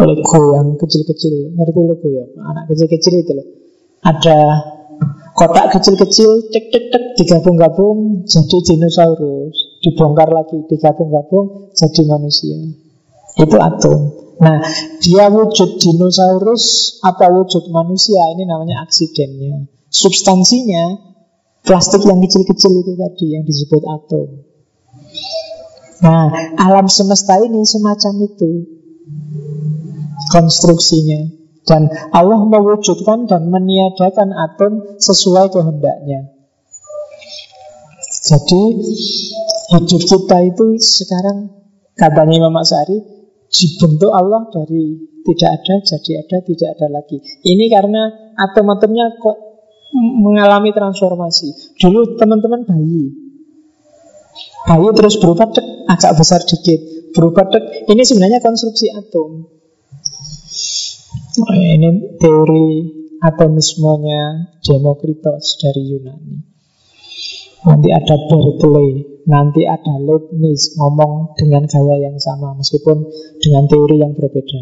Lego yang kecil-kecil, ngerti Lego ya? Anak kecil-kecil itu loh. Ada kotak kecil-kecil, tek tek tek digabung-gabung jadi dinosaurus, dibongkar lagi, digabung-gabung jadi manusia. Itu atom. Nah, dia wujud dinosaurus apa wujud manusia ini namanya aksidennya. Substansinya plastik yang kecil-kecil itu tadi yang disebut atom. Nah, alam semesta ini semacam itu konstruksinya. Dan Allah mewujudkan dan meniadakan atom sesuai kehendaknya. Jadi hidup kita itu sekarang katanya Imam Sari dibentuk Allah dari tidak ada jadi ada tidak ada lagi. Ini karena atom-atomnya kok mengalami transformasi. Dulu teman-teman bayi, bayi terus berubah dek, agak besar dikit, berubah dek. Ini sebenarnya konstruksi atom. Ini teori atomismenya Demokritos dari Yunani. Nanti ada Berkeley nanti ada Leibniz ngomong dengan gaya yang sama meskipun dengan teori yang berbeda.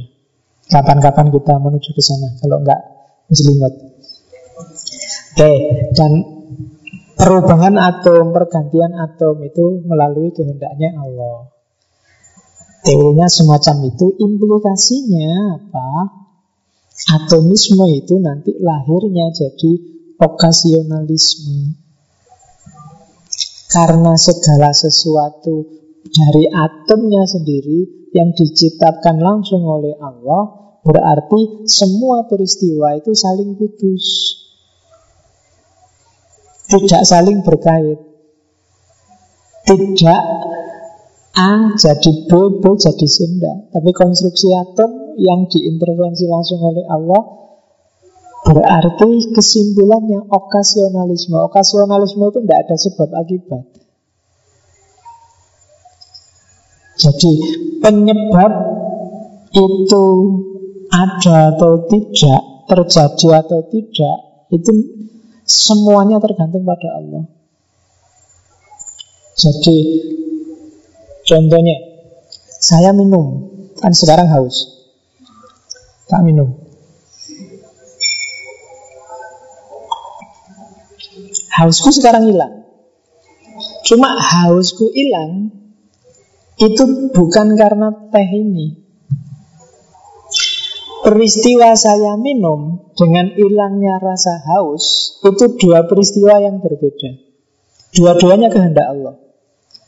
Kapan-kapan kita menuju ke sana kalau enggak muslimat. Oke, dan perubahan atom, pergantian atom itu melalui kehendaknya Allah. Teorinya semacam itu, implikasinya apa? Atomisme itu nanti lahirnya jadi okasionalisme. Karena segala sesuatu dari atomnya sendiri yang diciptakan langsung oleh Allah, berarti semua peristiwa itu saling putus. Tidak saling berkait. Tidak A jadi B, B jadi C Tapi konstruksi atom yang diintervensi langsung oleh Allah Berarti kesimpulannya okasionalisme. Okasionalisme itu tidak ada sebab akibat. Jadi penyebab itu ada atau tidak Terjadi atau tidak Itu semuanya tergantung pada Allah. Jadi Contohnya, saya minum, kan sekarang haus. Tak minum. Hausku sekarang hilang. Cuma hausku hilang itu bukan karena teh ini. Peristiwa saya minum dengan hilangnya rasa haus itu dua peristiwa yang berbeda. Dua-duanya kehendak Allah.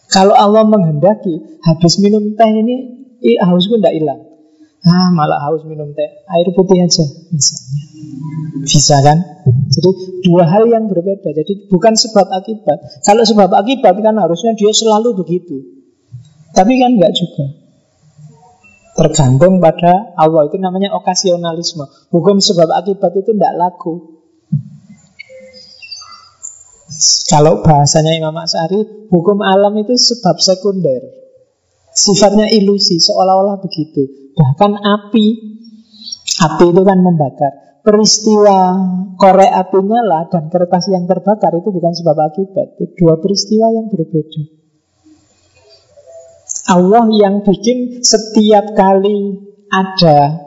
Kalau Allah menghendaki habis minum teh ini haus pun tidak hilang. Ah, malah haus minum teh, air putih aja misalnya. Bisa kan? Jadi dua hal yang berbeda. Jadi bukan sebab akibat. Kalau sebab akibat kan harusnya dia selalu begitu. Tapi kan enggak juga. Tergantung pada Allah itu namanya okasionalisme. Hukum sebab akibat itu tidak laku. Kalau bahasanya Imam Asyari, hukum alam itu sebab sekunder. Sifatnya ilusi, seolah-olah begitu. Bahkan api, api itu kan membakar. Peristiwa korek api nyala dan kertas yang terbakar itu bukan sebab akibat. Itu dua peristiwa yang berbeda. Allah yang bikin setiap kali ada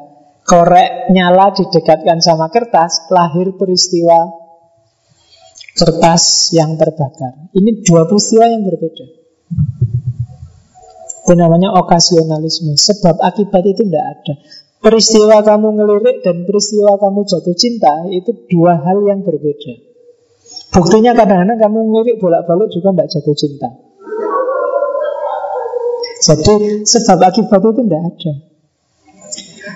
korek nyala didekatkan sama kertas, lahir peristiwa kertas yang terbakar. Ini dua peristiwa yang berbeda. Itu namanya okasionalisme. Sebab akibat itu tidak ada. Peristiwa kamu ngelirik dan peristiwa kamu jatuh cinta itu dua hal yang berbeda. Buktinya kadang-kadang kamu ngelirik bolak-balik juga tidak jatuh cinta. Jadi sebab akibat itu tidak ada.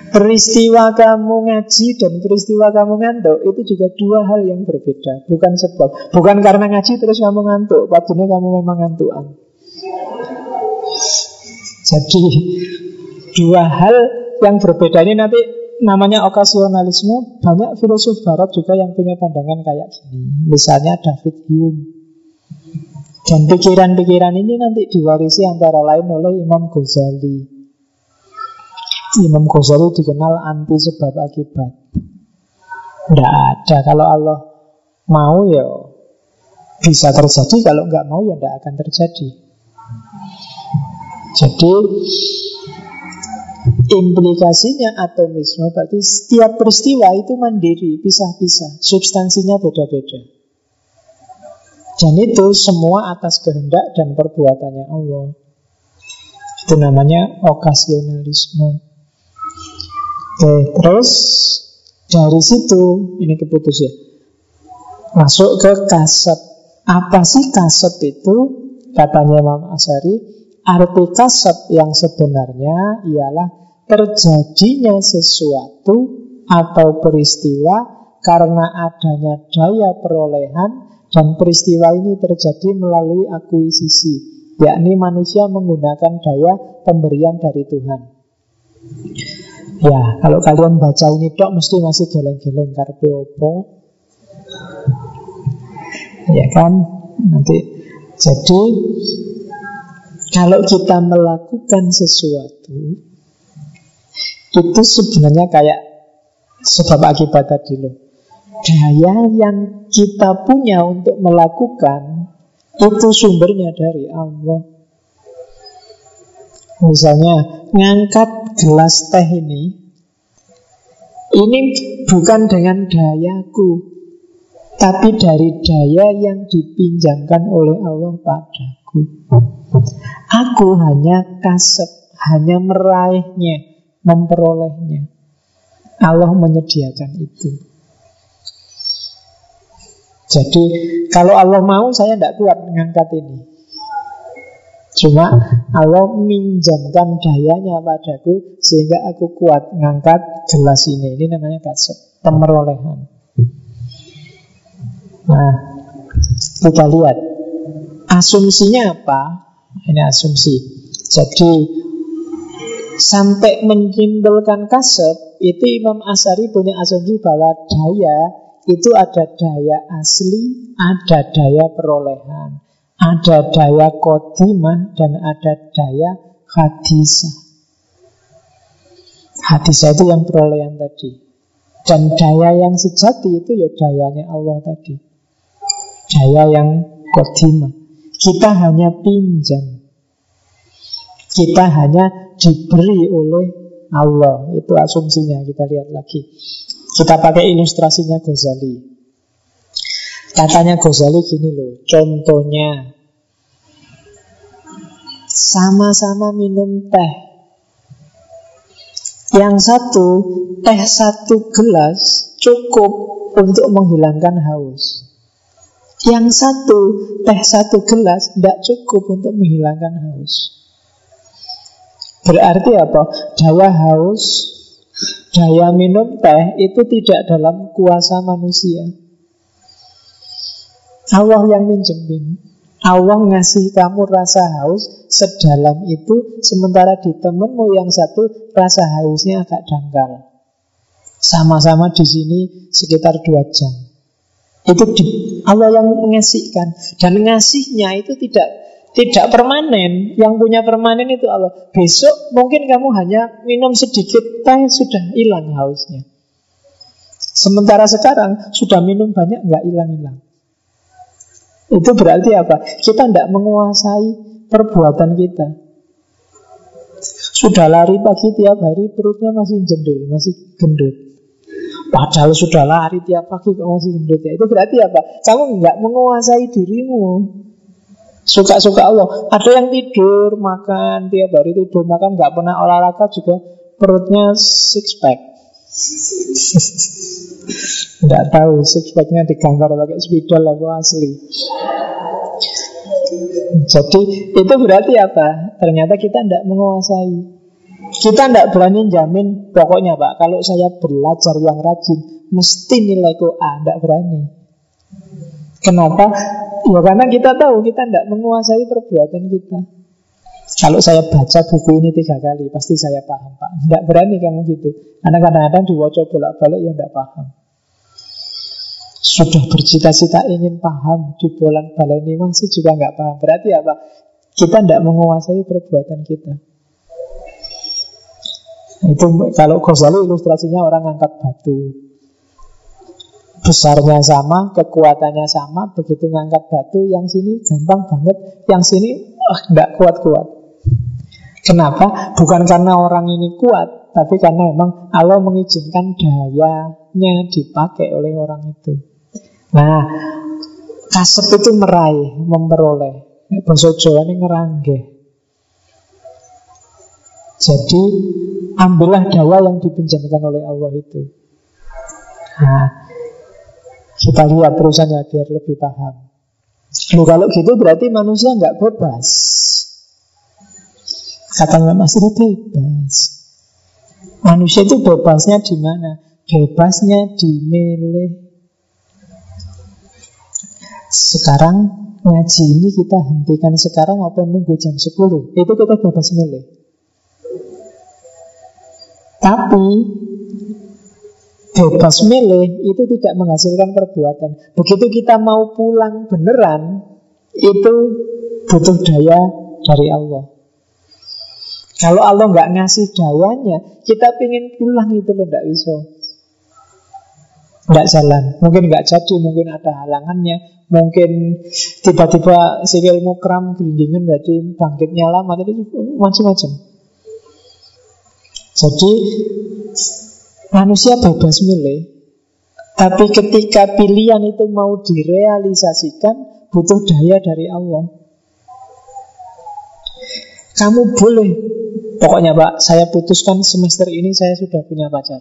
Peristiwa kamu ngaji dan peristiwa kamu ngantuk itu juga dua hal yang berbeda, bukan sebab. Bukan karena ngaji terus kamu ngantuk, waktunya kamu memang ngantukan. Jadi dua hal yang berbeda ini nanti namanya okasionalisme. Banyak filosof barat juga yang punya pandangan kayak gini. Misalnya David Hume. Dan pikiran-pikiran ini nanti diwarisi antara lain oleh Imam Ghazali. Imam Ghazali dikenal anti sebab akibat. Tidak ada. Kalau Allah mau ya bisa terjadi. Kalau nggak mau ya tidak akan terjadi. Jadi implikasinya atomisme berarti setiap peristiwa itu mandiri, pisah-pisah. Substansinya beda-beda. Dan itu semua atas kehendak dan perbuatannya Allah. Itu namanya okasionalisme. Oke, terus dari situ ini keputus ya. Masuk ke kasep. Apa sih kasep itu? Katanya Imam Asari, arti kasep yang sebenarnya ialah terjadinya sesuatu atau peristiwa karena adanya daya perolehan dan peristiwa ini terjadi melalui akuisisi, yakni manusia menggunakan daya pemberian dari Tuhan. Ya, kalau kalian baca ini dok mesti masih geleng-geleng karpe opo. Ya kan? Nanti jadi kalau kita melakukan sesuatu itu sebenarnya kayak sebab akibat tadi loh. Daya yang kita punya untuk melakukan itu sumbernya dari Allah. Misalnya ngangkat gelas teh ini Ini bukan dengan dayaku Tapi dari daya yang dipinjamkan oleh Allah padaku Aku hanya kasep hanya meraihnya, memperolehnya. Allah menyediakan itu. Jadi kalau Allah mau saya tidak kuat mengangkat ini. Cuma Allah minjamkan dayanya padaku sehingga aku kuat mengangkat gelas ini. Ini namanya kasep, pemerolehan. Nah, kita lihat asumsinya apa? Ini asumsi. Jadi sampai menyimpulkan kasep itu Imam Asari punya asumsi bahwa daya itu ada daya asli, ada daya perolehan, ada daya kodimah, dan ada daya hadisah. Hadisah itu yang perolehan tadi. Dan daya yang sejati itu ya dayanya Allah tadi. Daya yang kodimah. Kita hanya pinjam. Kita hanya diberi oleh Allah. Itu asumsinya, kita lihat lagi. Kita pakai ilustrasinya Ghazali. Katanya Ghazali gini loh, contohnya sama-sama minum teh. Yang satu, teh satu gelas cukup untuk menghilangkan haus. Yang satu, teh satu gelas tidak cukup untuk menghilangkan haus. Berarti apa? Daya haus Daya minum teh itu tidak dalam kuasa manusia. Allah yang minjemin. Allah ngasih kamu rasa haus sedalam itu, sementara di temenmu yang satu rasa hausnya agak dangkal. Sama-sama di sini sekitar dua jam. Itu di, Allah yang mengasihkan dan ngasihnya itu tidak tidak permanen. Yang punya permanen itu Allah. Besok mungkin kamu hanya minum sedikit teh sudah hilang hausnya. Sementara sekarang sudah minum banyak nggak hilang-hilang. Itu berarti apa? Kita tidak menguasai perbuatan kita. Sudah lari pagi tiap hari perutnya masih jendul, masih gendut. Padahal sudah lari tiap pagi kok masih gendut ya. Itu berarti apa? Kamu nggak menguasai dirimu. Suka-suka Allah. Ada yang tidur, makan, tiap hari tidur, makan, nggak pernah olahraga juga perutnya six pack. Nggak tahu six packnya digambar pakai spidol apa asli. Jadi itu berarti apa? Ternyata kita tidak menguasai. Kita tidak berani jamin pokoknya Pak, kalau saya belajar yang rajin, mesti nilaiku A, tidak berani. Kenapa? Ya karena kita tahu kita tidak menguasai perbuatan kita. Kalau saya baca buku ini tiga kali, pasti saya paham, Pak. Tidak berani kamu gitu. Karena kadang-kadang diwaca bolak-balik ya tidak paham. Sudah bercita-cita ingin paham di bulan balik ini masih juga nggak paham. Berarti apa? Kita tidak menguasai perbuatan kita. Itu kalau Ghazali ilustrasinya orang angkat batu besarnya sama, kekuatannya sama, begitu ngangkat batu, yang sini gampang banget, yang sini ah nggak kuat-kuat. Kenapa? Bukan karena orang ini kuat, tapi karena memang Allah mengizinkan dayanya dipakai oleh orang itu. Nah, kasep itu meraih, memperoleh. Bahasa Jawa ini ngerangge. Jadi ambillah daya yang dipinjamkan oleh Allah itu. Nah, kita lihat terusannya biar lebih paham. Loh, kalau gitu berarti manusia nggak bebas. Kata Mas ini bebas. Manusia itu bebasnya di mana? Bebasnya di milih. Sekarang ngaji ini kita hentikan sekarang atau nunggu jam 10 Itu kita bebas milih Tapi bebas milih itu tidak menghasilkan perbuatan. Begitu kita mau pulang beneran, itu butuh daya dari Allah. Kalau Allah nggak ngasih dayanya, kita pingin pulang itu loh nggak bisa. Nggak jalan, mungkin nggak jadi, mungkin ada halangannya, mungkin tiba-tiba sikil mukram gelindingan jadi bangkitnya lama, jadi macam-macam. Jadi Manusia bebas milih Tapi ketika pilihan itu mau direalisasikan Butuh daya dari Allah Kamu boleh Pokoknya Pak, saya putuskan semester ini saya sudah punya pacar.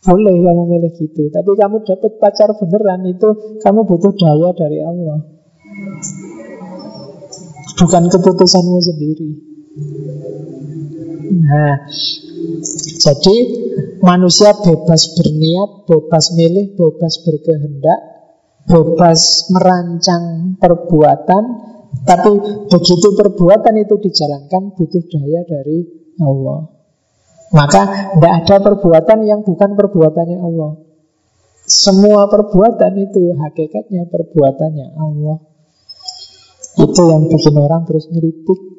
Boleh kamu milih gitu, tapi kamu dapat pacar beneran itu kamu butuh daya dari Allah. Bukan keputusanmu sendiri. Nah, jadi manusia bebas berniat, bebas milih, bebas berkehendak, bebas merancang perbuatan, tapi begitu perbuatan itu dijalankan butuh daya dari Allah. Maka tidak ada perbuatan yang bukan perbuatannya Allah. Semua perbuatan itu hakikatnya perbuatannya Allah. Itu yang bikin orang terus ngeritik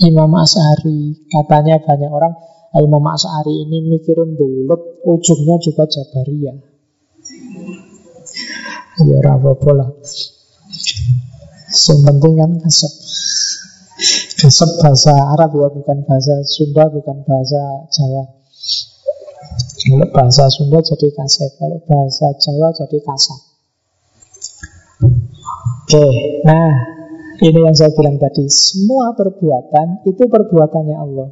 Imam As'ari. Katanya banyak orang Imam As'ari ini mikirin bulat, ujungnya juga Jabariyah. Ya lah. Yang penting kan kasep. Kasep bahasa Arab ya, bukan bahasa Sunda, bukan bahasa Jawa. Kalau bahasa Sunda jadi kasep, kalau bahasa Jawa jadi kasap. Oke, nah ini yang saya bilang tadi. Semua perbuatan itu perbuatannya Allah.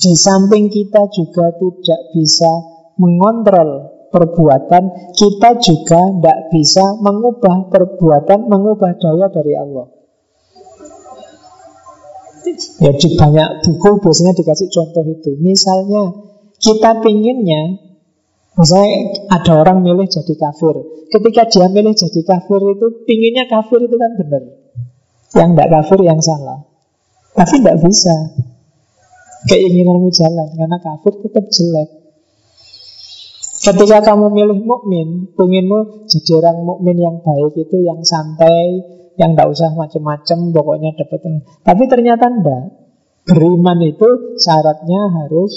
Di samping kita juga tidak bisa mengontrol perbuatan, kita juga tidak bisa mengubah perbuatan, mengubah daya dari Allah. Ya di banyak buku biasanya dikasih contoh itu. Misalnya kita pinginnya, misalnya ada orang milih jadi kafir. Ketika dia milih jadi kafir itu, pinginnya kafir itu kan benar. Yang tidak kafir yang salah. Tapi tidak bisa. Keinginanmu jalan karena kafir tetap jelek. Ketika kamu milih mukmin, pengenmu jadi orang mukmin yang baik itu yang santai, yang tidak usah macam-macam, pokoknya dapat. Tapi ternyata enggak. Beriman itu syaratnya harus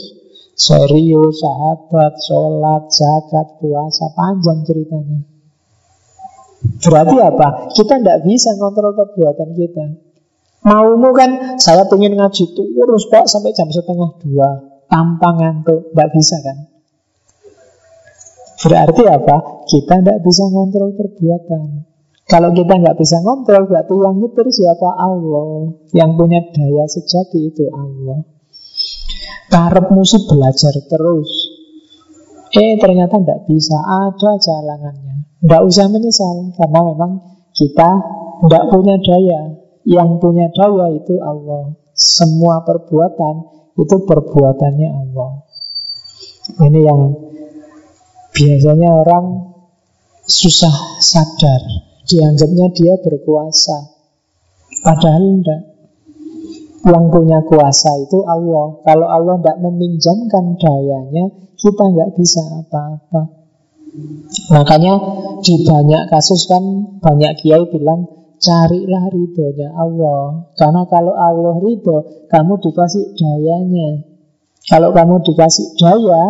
serius, sahabat, sholat, zakat, puasa, panjang ceritanya. Berarti apa? Kita tidak bisa ngontrol perbuatan kita. Maumu kan, saya pengen ngaji terus pak sampai jam setengah dua tanpa ngantuk, tidak bisa kan? Berarti apa? Kita tidak bisa ngontrol perbuatan. Kalau kita nggak bisa ngontrol, berarti yang nyetir siapa? Allah. Yang punya daya sejati itu Allah. Karep musuh belajar terus. Eh ternyata tidak bisa, ada jalanannya. Tidak usah menyesal, karena memang kita tidak punya daya. Yang punya daya itu Allah. Semua perbuatan itu perbuatannya Allah. Ini yang biasanya orang susah sadar Dianggapnya dia berkuasa Padahal tidak Yang punya kuasa itu Allah Kalau Allah tidak meminjamkan dayanya Kita nggak bisa apa-apa Makanya di banyak kasus kan Banyak kiai bilang Carilah ridhonya Allah Karena kalau Allah ridho Kamu dikasih dayanya Kalau kamu dikasih daya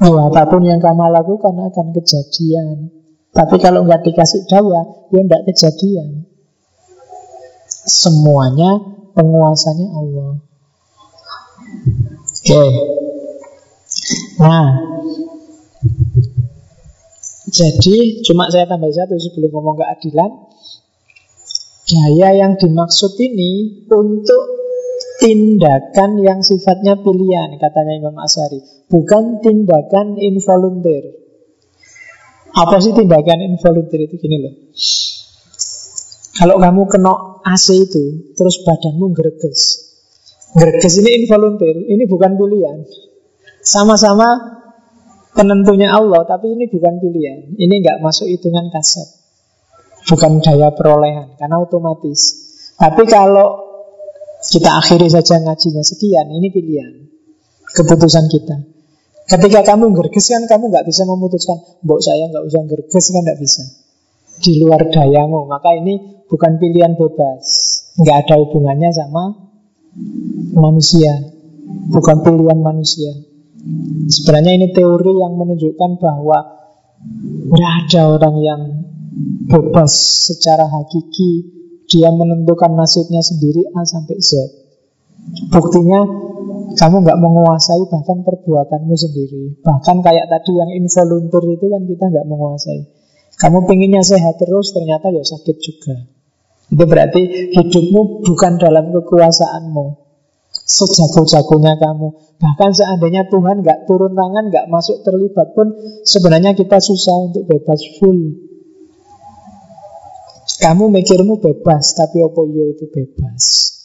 Ya apa pun yang kamu lakukan akan kejadian tapi kalau nggak dikasih daya, ya nggak kejadian. Semuanya penguasanya Allah. Oke. Okay. Nah, jadi cuma saya tambah satu sebelum ngomong keadilan. Daya yang dimaksud ini untuk tindakan yang sifatnya pilihan, katanya Imam Asari. Bukan tindakan involunteer. Apa sih tindakan involunteer itu gini loh. Kalau kamu kena AC itu, terus badanmu greges. Greges ini involunteer, ini bukan pilihan. Sama-sama penentunya Allah, tapi ini bukan pilihan. Ini nggak masuk hitungan kasat. Bukan daya perolehan, karena otomatis. Tapi kalau kita akhiri saja ngajinya sekian, ini pilihan. Keputusan kita. Ketika kamu gerges kan kamu nggak bisa memutuskan, mbok saya nggak usah gerges kan nggak bisa. Di luar dayamu, maka ini bukan pilihan bebas, nggak ada hubungannya sama manusia, bukan pilihan manusia. Sebenarnya ini teori yang menunjukkan bahwa nggak ada orang yang bebas secara hakiki, dia menentukan nasibnya sendiri A sampai Z. Buktinya kamu nggak menguasai bahkan perbuatanmu sendiri. Bahkan kayak tadi yang involunteer itu kan kita nggak menguasai. Kamu pengennya sehat terus, ternyata ya sakit juga. Itu berarti hidupmu bukan dalam kekuasaanmu. Sejago-jagonya kamu. Bahkan seandainya Tuhan nggak turun tangan, nggak masuk terlibat pun, sebenarnya kita susah untuk bebas full. Kamu mikirmu bebas, tapi opo yo itu bebas.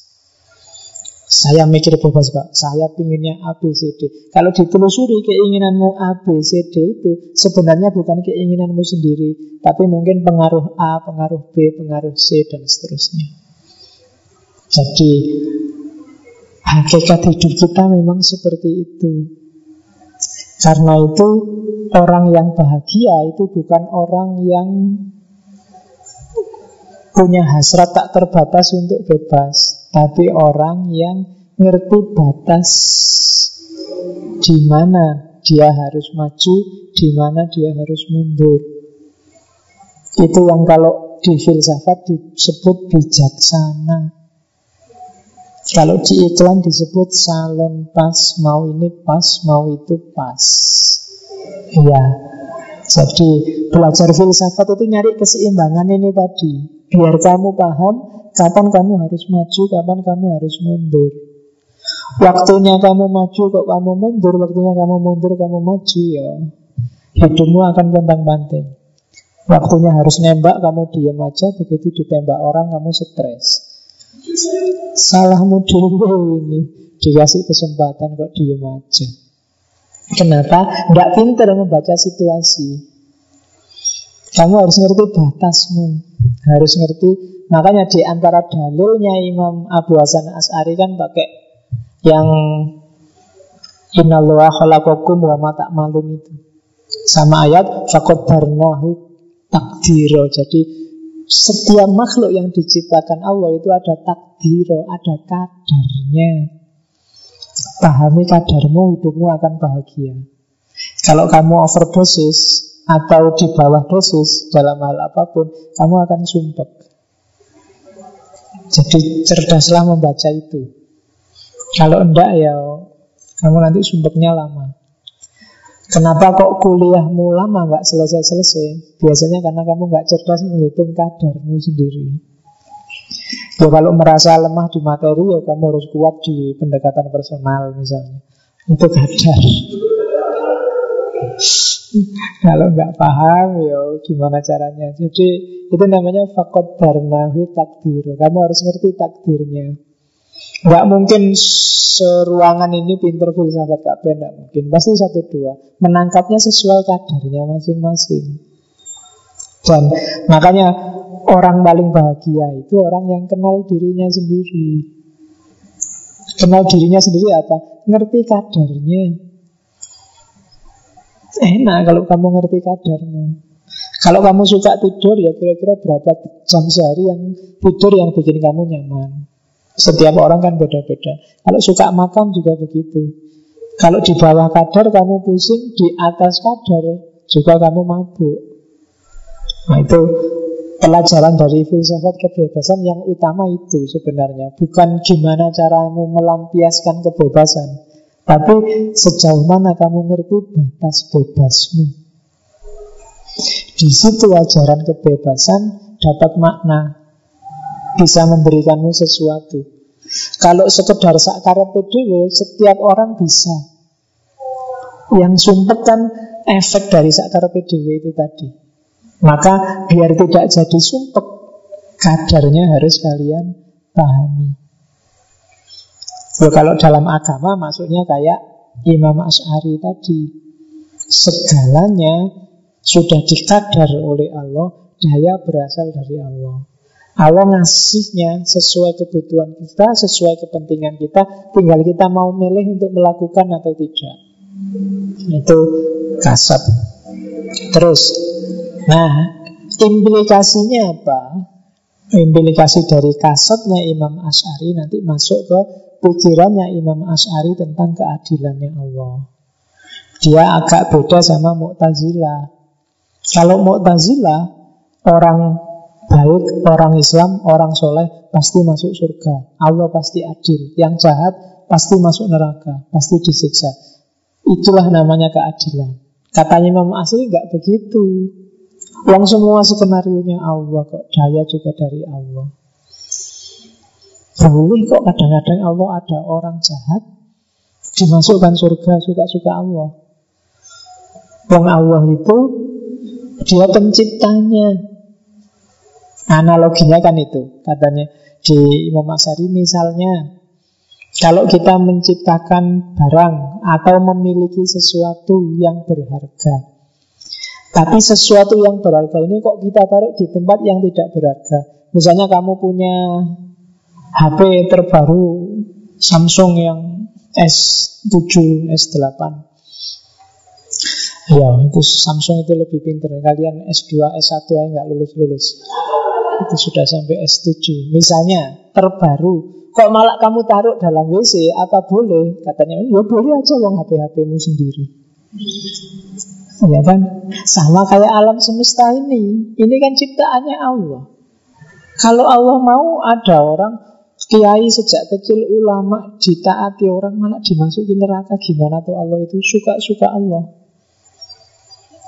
Saya mikir bebas pak, saya pinginnya A, B, C, D Kalau ditelusuri keinginanmu A, B, C, D itu Sebenarnya bukan keinginanmu sendiri Tapi mungkin pengaruh A, pengaruh B, pengaruh C, dan seterusnya Jadi Hakikat hidup kita memang seperti itu Karena itu Orang yang bahagia itu bukan orang yang Punya hasrat tak terbatas untuk bebas tapi orang yang ngerti batas di mana dia harus maju, di mana dia harus mundur. Itu yang kalau di filsafat disebut bijaksana. Kalau di iklan disebut salon pas, mau ini pas, mau itu pas. Ya, jadi belajar filsafat itu nyari keseimbangan ini tadi. Biar kamu paham Kapan kamu harus maju, kapan kamu harus mundur. Waktunya kamu maju kok kamu mundur, waktunya kamu mundur kamu maju ya. Hidupmu akan tentang banting. Waktunya harus nembak, kamu diam aja, begitu ditembak orang kamu stres. Salahmu dulu ini, dikasih kesempatan kok diam aja. Kenapa? Tidak pintar membaca situasi. Kamu harus ngerti batasmu, harus ngerti Makanya di antara dalilnya Imam Abu Hasan As'ari kan pakai yang Innallaha khalaqakum wa ma ta'malun itu. Sama ayat faqaddarnahu takdiro. Jadi setiap makhluk yang diciptakan Allah itu ada takdiro, ada kadarnya. Pahami kadarmu, hidupmu akan bahagia. Kalau kamu overdosis atau di bawah dosis dalam hal apa pun, kamu akan sumpek. Jadi cerdaslah membaca itu. Kalau enggak ya kamu nanti sumpeknya lama. Kenapa kok kuliahmu lama nggak selesai-selesai? Biasanya karena kamu nggak cerdas menghitung kadarmu sendiri. Ya kalau merasa lemah di materi ya kamu harus kuat di pendekatan personal misalnya. Itu kadar. Kalau nggak paham, ya gimana caranya? Jadi itu namanya fakot darnahu takdir. Kamu harus ngerti takdirnya. Nggak mungkin seruangan ini pinter filsafat kabeh, nggak mungkin. Pasti satu dua. Menangkapnya sesuai kadarnya masing-masing. Dan makanya orang paling bahagia itu orang yang kenal dirinya sendiri. Kenal dirinya sendiri apa? Ngerti kadarnya. Enak kalau kamu ngerti kadarmu. Kalau kamu suka tidur ya kira-kira berapa jam sehari yang tidur yang bikin kamu nyaman. Setiap orang kan beda-beda. Kalau suka makan juga begitu. Kalau di bawah kadar kamu pusing, di atas kadar juga kamu mabuk. Nah itu pelajaran dari filsafat kebebasan yang utama itu sebenarnya. Bukan gimana caramu melampiaskan kebebasan. Tapi sejauh mana kamu ngerti batas bebasmu Di situ ajaran kebebasan dapat makna Bisa memberikanmu sesuatu. Kalau sekedar sakar PDW Setiap orang bisa. Yang sumpet kan efek dari sakar PDW itu tadi. Maka biar tidak jadi sumpek Kadarnya harus kalian pahami. Loh, kalau dalam agama maksudnya kayak Imam Ash'ari tadi Segalanya sudah dikadar oleh Allah Daya berasal dari Allah Allah ngasihnya sesuai kebutuhan kita Sesuai kepentingan kita Tinggal kita mau milih untuk melakukan atau tidak Itu kasat Terus Nah implikasinya apa? Implikasi dari kasatnya Imam Ash'ari nanti masuk ke pikirannya Imam Ash'ari tentang keadilannya Allah. Dia agak beda sama Mu'tazila. Kalau Mu'tazila, orang baik, orang Islam, orang soleh pasti masuk surga. Allah pasti adil. Yang jahat pasti masuk neraka, pasti disiksa. Itulah namanya keadilan. Katanya Imam Asri nggak begitu. Uang semua skenario nya Allah kok, daya juga dari Allah. Boleh kok kadang-kadang Allah ada orang jahat dimasukkan surga suka-suka Allah. Wong Allah itu dia penciptanya. Analoginya kan itu katanya di Imam Asari misalnya kalau kita menciptakan barang atau memiliki sesuatu yang berharga tapi sesuatu yang berharga ini kok kita taruh di tempat yang tidak berharga? Misalnya kamu punya HP terbaru Samsung yang S7, S8 Ya, itu Samsung itu lebih pinter. Kalian S2, S1 aja nggak lulus-lulus. Itu sudah sampai S7 Misalnya, terbaru Kok malah kamu taruh dalam WC Apa boleh? Katanya, ya boleh aja loh HP-HPmu sendiri. Ya kan? Sama kayak alam semesta ini. Ini kan ciptaannya Allah. Kalau Allah mau ada orang Kiai sejak kecil ulama ditaati orang malah dimasukin neraka. Gimana tuh Allah itu? Suka-suka Allah.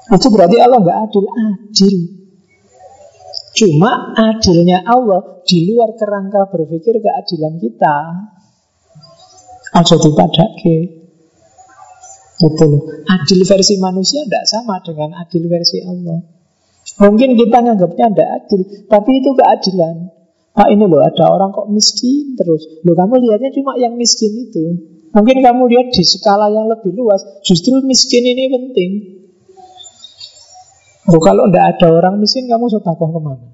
Itu berarti Allah nggak adil, adil. Cuma adilnya Allah di luar kerangka berpikir keadilan kita. Aja dipadake. Gitu loh. Adil versi manusia tidak sama dengan adil versi Allah. Mungkin kita nganggapnya tidak adil, tapi itu keadilan. Pak ini loh ada orang kok miskin terus Loh kamu lihatnya cuma yang miskin itu Mungkin kamu lihat di skala yang lebih luas Justru miskin ini penting Loh kalau tidak ada orang miskin kamu sedekah ke mana?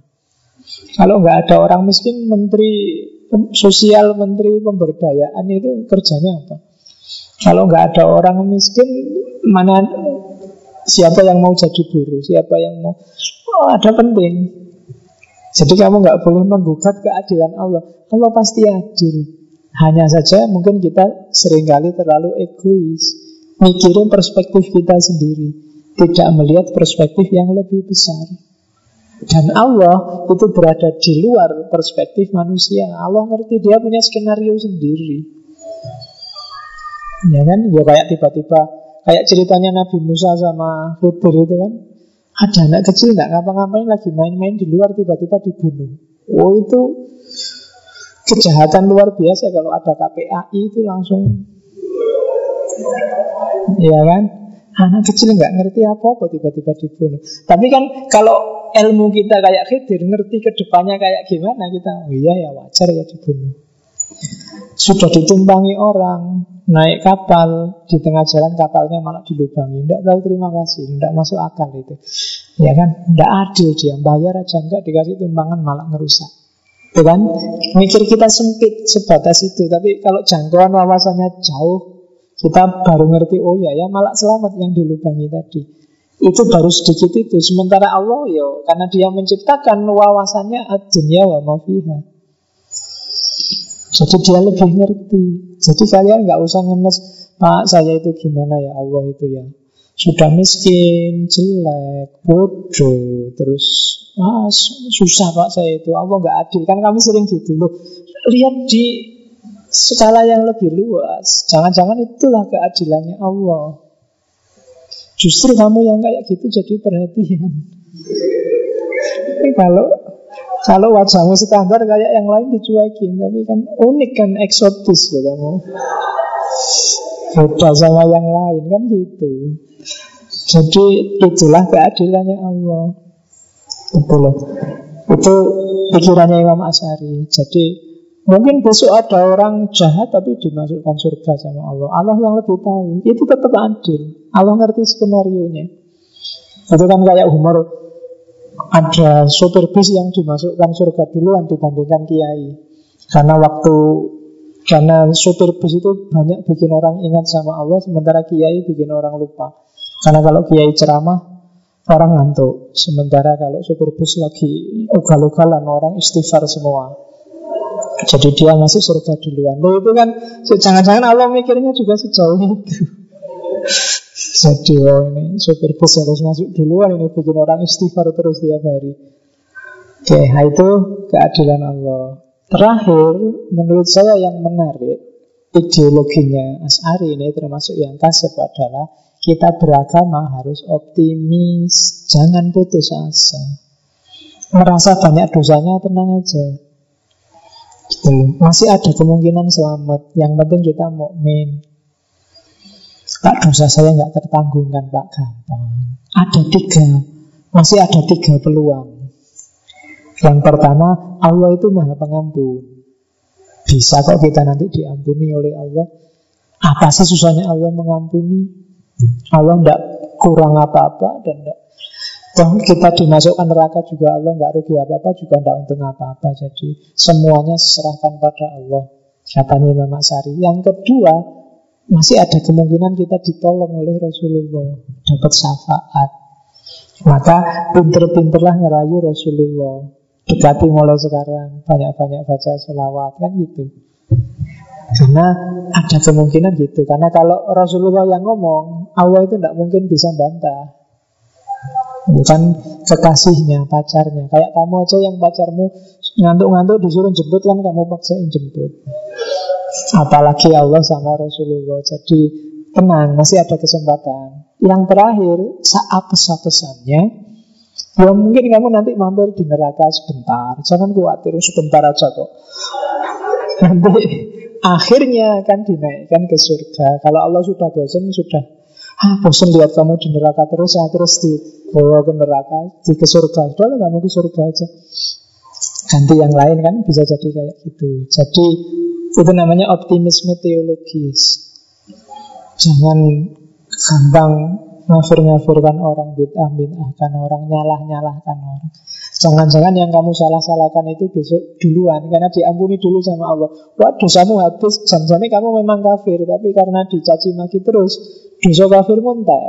Kalau nggak ada orang miskin Menteri sosial, Menteri pemberdayaan itu kerjanya apa? Kalau nggak ada orang miskin Mana siapa yang mau jadi buruh Siapa yang mau Oh ada penting jadi kamu nggak boleh menggugat keadilan Allah. Allah pasti adil. Hanya saja mungkin kita sering kali terlalu egois. Mikirin perspektif kita sendiri. Tidak melihat perspektif yang lebih besar. Dan Allah itu berada di luar perspektif manusia. Allah ngerti dia punya skenario sendiri. Ya kan? Ya kayak tiba-tiba kayak ceritanya Nabi Musa sama Khidir itu kan. Ada anak kecil nggak ngapa-ngapain lagi main-main di luar tiba-tiba dibunuh. Oh itu kejahatan luar biasa kalau ada KPAI itu langsung ya kan anak kecil nggak ngerti apa-apa tiba-tiba dibunuh. Tapi kan kalau ilmu kita kayak Khidir ngerti ke depannya kayak gimana kita oh iya ya wajar ya dibunuh. Sudah ditumpangi orang naik kapal di tengah jalan kapalnya malah dilubangi. Tidak tahu terima kasih tidak masuk akal itu. Ya kan? Tidak adil dia bayar aja enggak dikasih tumpangan malah ngerusak. Ya kan? Mikir kita sempit sebatas itu tapi kalau jangkauan wawasannya jauh kita baru ngerti oh ya ya malah selamat yang dilubangi tadi itu baru sedikit itu sementara Allah yo karena dia menciptakan wawasannya dunia wa mafiha jadi dia lebih ngerti. Jadi kalian nggak usah ngenes, Pak saya itu gimana ya Allah itu ya. Sudah miskin, jelek, bodoh, terus ah, susah Pak saya itu. Allah nggak adil. Kan kami sering gitu loh. Lihat di skala yang lebih luas. Jangan-jangan itulah keadilannya Allah. Justru kamu yang kayak gitu jadi perhatian. Kalau kalau wajahmu standar kayak yang lain dicuekin Tapi kan unik kan eksotis loh kamu Beda sama yang lain kan gitu Jadi itulah keadilannya Allah Itu loh Itu pikirannya Imam Asari Jadi Mungkin besok ada orang jahat tapi dimasukkan surga sama Allah. Allah yang lebih tahu. Itu tetap adil. Allah ngerti skenario nya. Itu kan kayak humor ada sopir bis yang dimasukkan surga duluan dibandingkan kiai. Karena waktu karena sopir bis itu banyak bikin orang ingat sama Allah, sementara kiai bikin orang lupa. Karena kalau kiai ceramah orang ngantuk, sementara kalau sopir bis lagi ugal-ugalan orang istighfar semua. Jadi dia masuk surga duluan. Loh itu kan jangan-jangan Allah mikirnya juga sejauh itu. Jadi oh ini supir bus harus masuk duluan ini bikin orang istighfar terus tiap hari. Oke, nah itu keadilan Allah. Terakhir, menurut saya yang menarik ideologinya As'ari ini termasuk yang kasep adalah kita beragama harus optimis, jangan putus asa. Merasa banyak dosanya tenang aja. Gitu. Masih ada kemungkinan selamat. Yang penting kita mukmin. Pak dosa saya nggak tertanggungkan Pak gampang. Ada tiga, masih ada tiga peluang. Yang pertama, Allah itu maha pengampun. Bisa kok kita nanti diampuni oleh Allah. Apa sih susahnya Allah mengampuni? Allah tidak kurang apa-apa dan tidak Toh kita dimasukkan neraka juga Allah nggak rugi apa-apa juga tidak untung apa-apa. Jadi semuanya serahkan pada Allah. Katanya Imam Sari. Yang kedua, masih ada kemungkinan kita ditolong oleh Rasulullah, dapat syafaat. Maka pinter-pinterlah ngerayu Rasulullah. Dekati mulai sekarang, banyak-banyak baca selawat kan gitu. Karena ada kemungkinan gitu. Karena kalau Rasulullah yang ngomong, Allah itu tidak mungkin bisa bantah. Bukan kekasihnya, pacarnya. Kayak kamu aja yang pacarmu Ngantuk-ngantuk disuruh jemput kan kamu paksain jemput. Apalagi Allah sama Rasulullah. Jadi tenang, masih ada kesempatan. Yang terakhir, saat pesan-pesannya Ya mungkin kamu nanti mampir di neraka sebentar. Jangan khawatir, sebentar aja kok. Nanti akhirnya akan dinaikkan ke surga. Kalau Allah sudah bosan, sudah Ah, bosan lihat kamu di neraka terus, ya terus dibawa ke neraka, di ke surga. Sudah kamu ke surga aja. Ganti yang lain kan bisa jadi kayak gitu. Jadi itu namanya optimisme teologis. Jangan gampang ngafir-ngafirkan orang bid'ah bid'ahkan orang nyalah-nyalahkan orang. Jangan-jangan yang kamu salah-salahkan itu besok duluan karena diampuni dulu sama Allah. Wah dosamu habis, jangan-jangan kamu memang kafir, tapi karena dicaci maki terus, dosa kafir tak.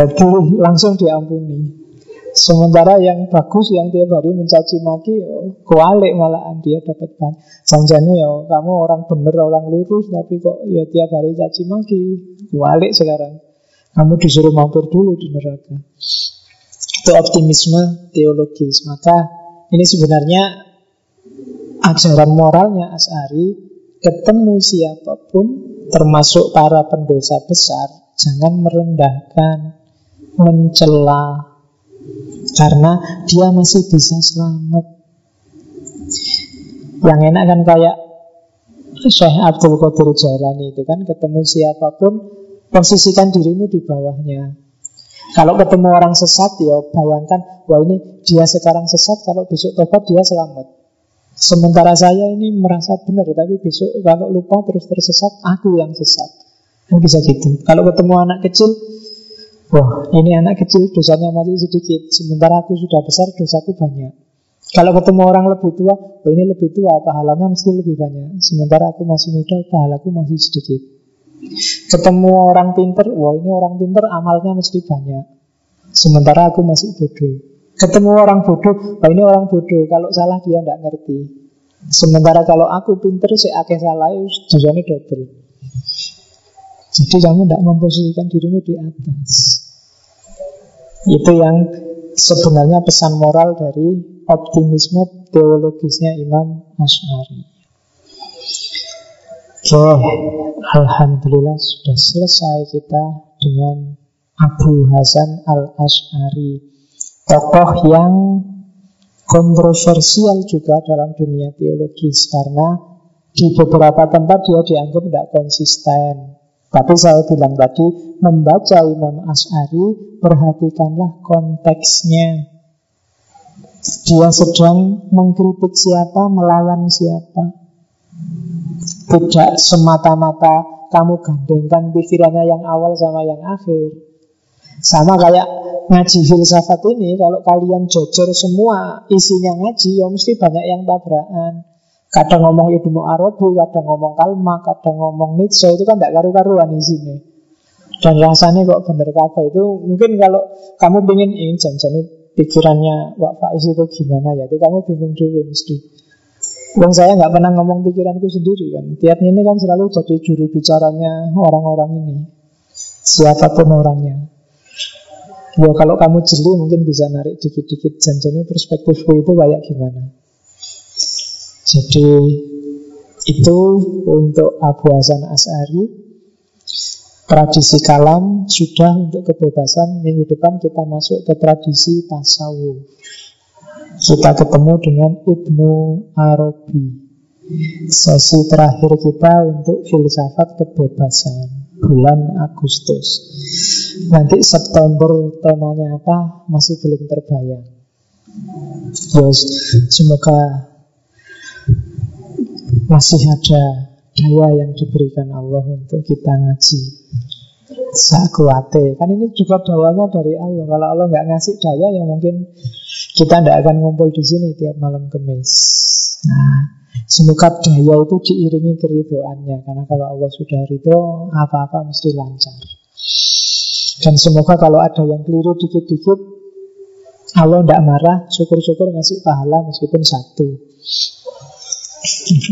Jadi langsung diampuni. Sementara yang bagus yang tiap hari mencaci maki oh, kualik malahan dia dapat banyak. Ya kamu orang bener orang lurus tapi kok ya tiap hari caci maki kualik sekarang. Kamu disuruh mampir dulu di neraka. Itu optimisme teologis. Maka ini sebenarnya ajaran moralnya As'ari ketemu siapa pun termasuk para pendosa besar jangan merendahkan mencela karena dia masih bisa selamat. Yang enak kan kayak Syekh Abdul Qadir Jailani itu kan ketemu siapa pun posisikan dirimu di bawahnya. Kalau ketemu orang sesat ya bayangkan wah ini dia sekarang sesat kalau besok tobat dia selamat. Sementara saya ini merasa benar tapi besok kalau lupa terus tersesat aku yang sesat. Kan bisa gitu. Kalau ketemu anak kecil Wah, ini anak kecil dosanya masih sedikit, sementara aku sudah besar dosaku banyak. Kalau ketemu orang lebih tua, oh ini lebih tua, pahalanya mesti lebih banyak. Sementara aku masih muda, pahalaku masih sedikit. Ketemu orang pinter, wah ini orang pinter, amalnya mesti banyak. Sementara aku masih bodoh. Ketemu orang bodoh, wah ini orang bodoh, kalau salah dia tidak ngerti. Sementara kalau aku pinter, saya akeh salah, dosanya double. Jadi kamu tidak memposisikan dirimu di atas. Itu yang sebenarnya pesan moral dari optimisme teologisnya Imam Ash'ari. Oke, Alhamdulillah sudah selesai kita dengan Abu Hasan al-Ash'ari Tokoh yang kontroversial juga dalam dunia teologis Karena di beberapa tempat dia dianggap tidak konsisten tapi saya bilang tadi, membaca Imam Ash'ari, perhatikanlah konteksnya. Dia sedang mengkritik siapa, melawan siapa. Tidak semata-mata kamu gandengkan pikirannya yang awal sama yang akhir. Sama kayak ngaji filsafat ini, kalau kalian jujur semua isinya ngaji, ya mesti banyak yang tabrakan. Kadang ngomong Ibnu Arabi, kadang ngomong Kalma, kadang ngomong Nietzsche itu kan tidak karu-karuan di sini. Dan rasanya kok bener kafe itu mungkin kalau kamu ingin ingin janjani pikirannya Wak Faiz itu gimana ya, itu kamu bingung dulu mesti. Yang saya nggak pernah ngomong pikiranku sendiri kan. Tiap ini kan selalu jadi juru bicaranya orang-orang ini. Siapa pun orangnya. Ya kalau kamu jeli mungkin bisa narik dikit-dikit janjani perspektifku itu kayak gimana. Jadi itu untuk Abu Hasan As'ari Tradisi kalam sudah untuk kebebasan Minggu depan kita masuk ke tradisi tasawuf Kita ketemu dengan Ibnu Arabi. Sesi terakhir kita untuk filsafat kebebasan Bulan Agustus. Nanti September temanya apa masih belum terbayang. Yes, semoga masih ada daya yang diberikan Allah untuk kita ngaji Sakuate Kan ini juga dayanya dari Allah. Kalau Allah nggak ngasih daya yang mungkin kita tidak akan ngumpul di sini tiap malam kemis. Nah Semoga daya itu diiringi keridoannya. Karena kalau Allah sudah ridho Apa-apa mesti lancar. Dan semoga kalau ada yang keliru dikit-dikit Allah tidak marah Syukur-syukur ngasih pahala meskipun satu.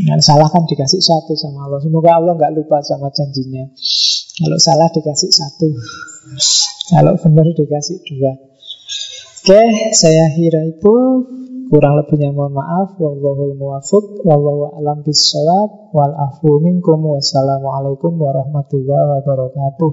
Yang salah kan dikasih satu sama Allah. Semoga Allah nggak lupa sama janjinya Kalau salah dikasih satu Kalau benar dikasih dua Oke, saya kira itu Kurang lebihnya mohon maaf. Wallahul muwafiq. Wallahu a'lam bissawab. Wal afu minkum. Wassalamualaikum warahmatullahi wabarakatuh.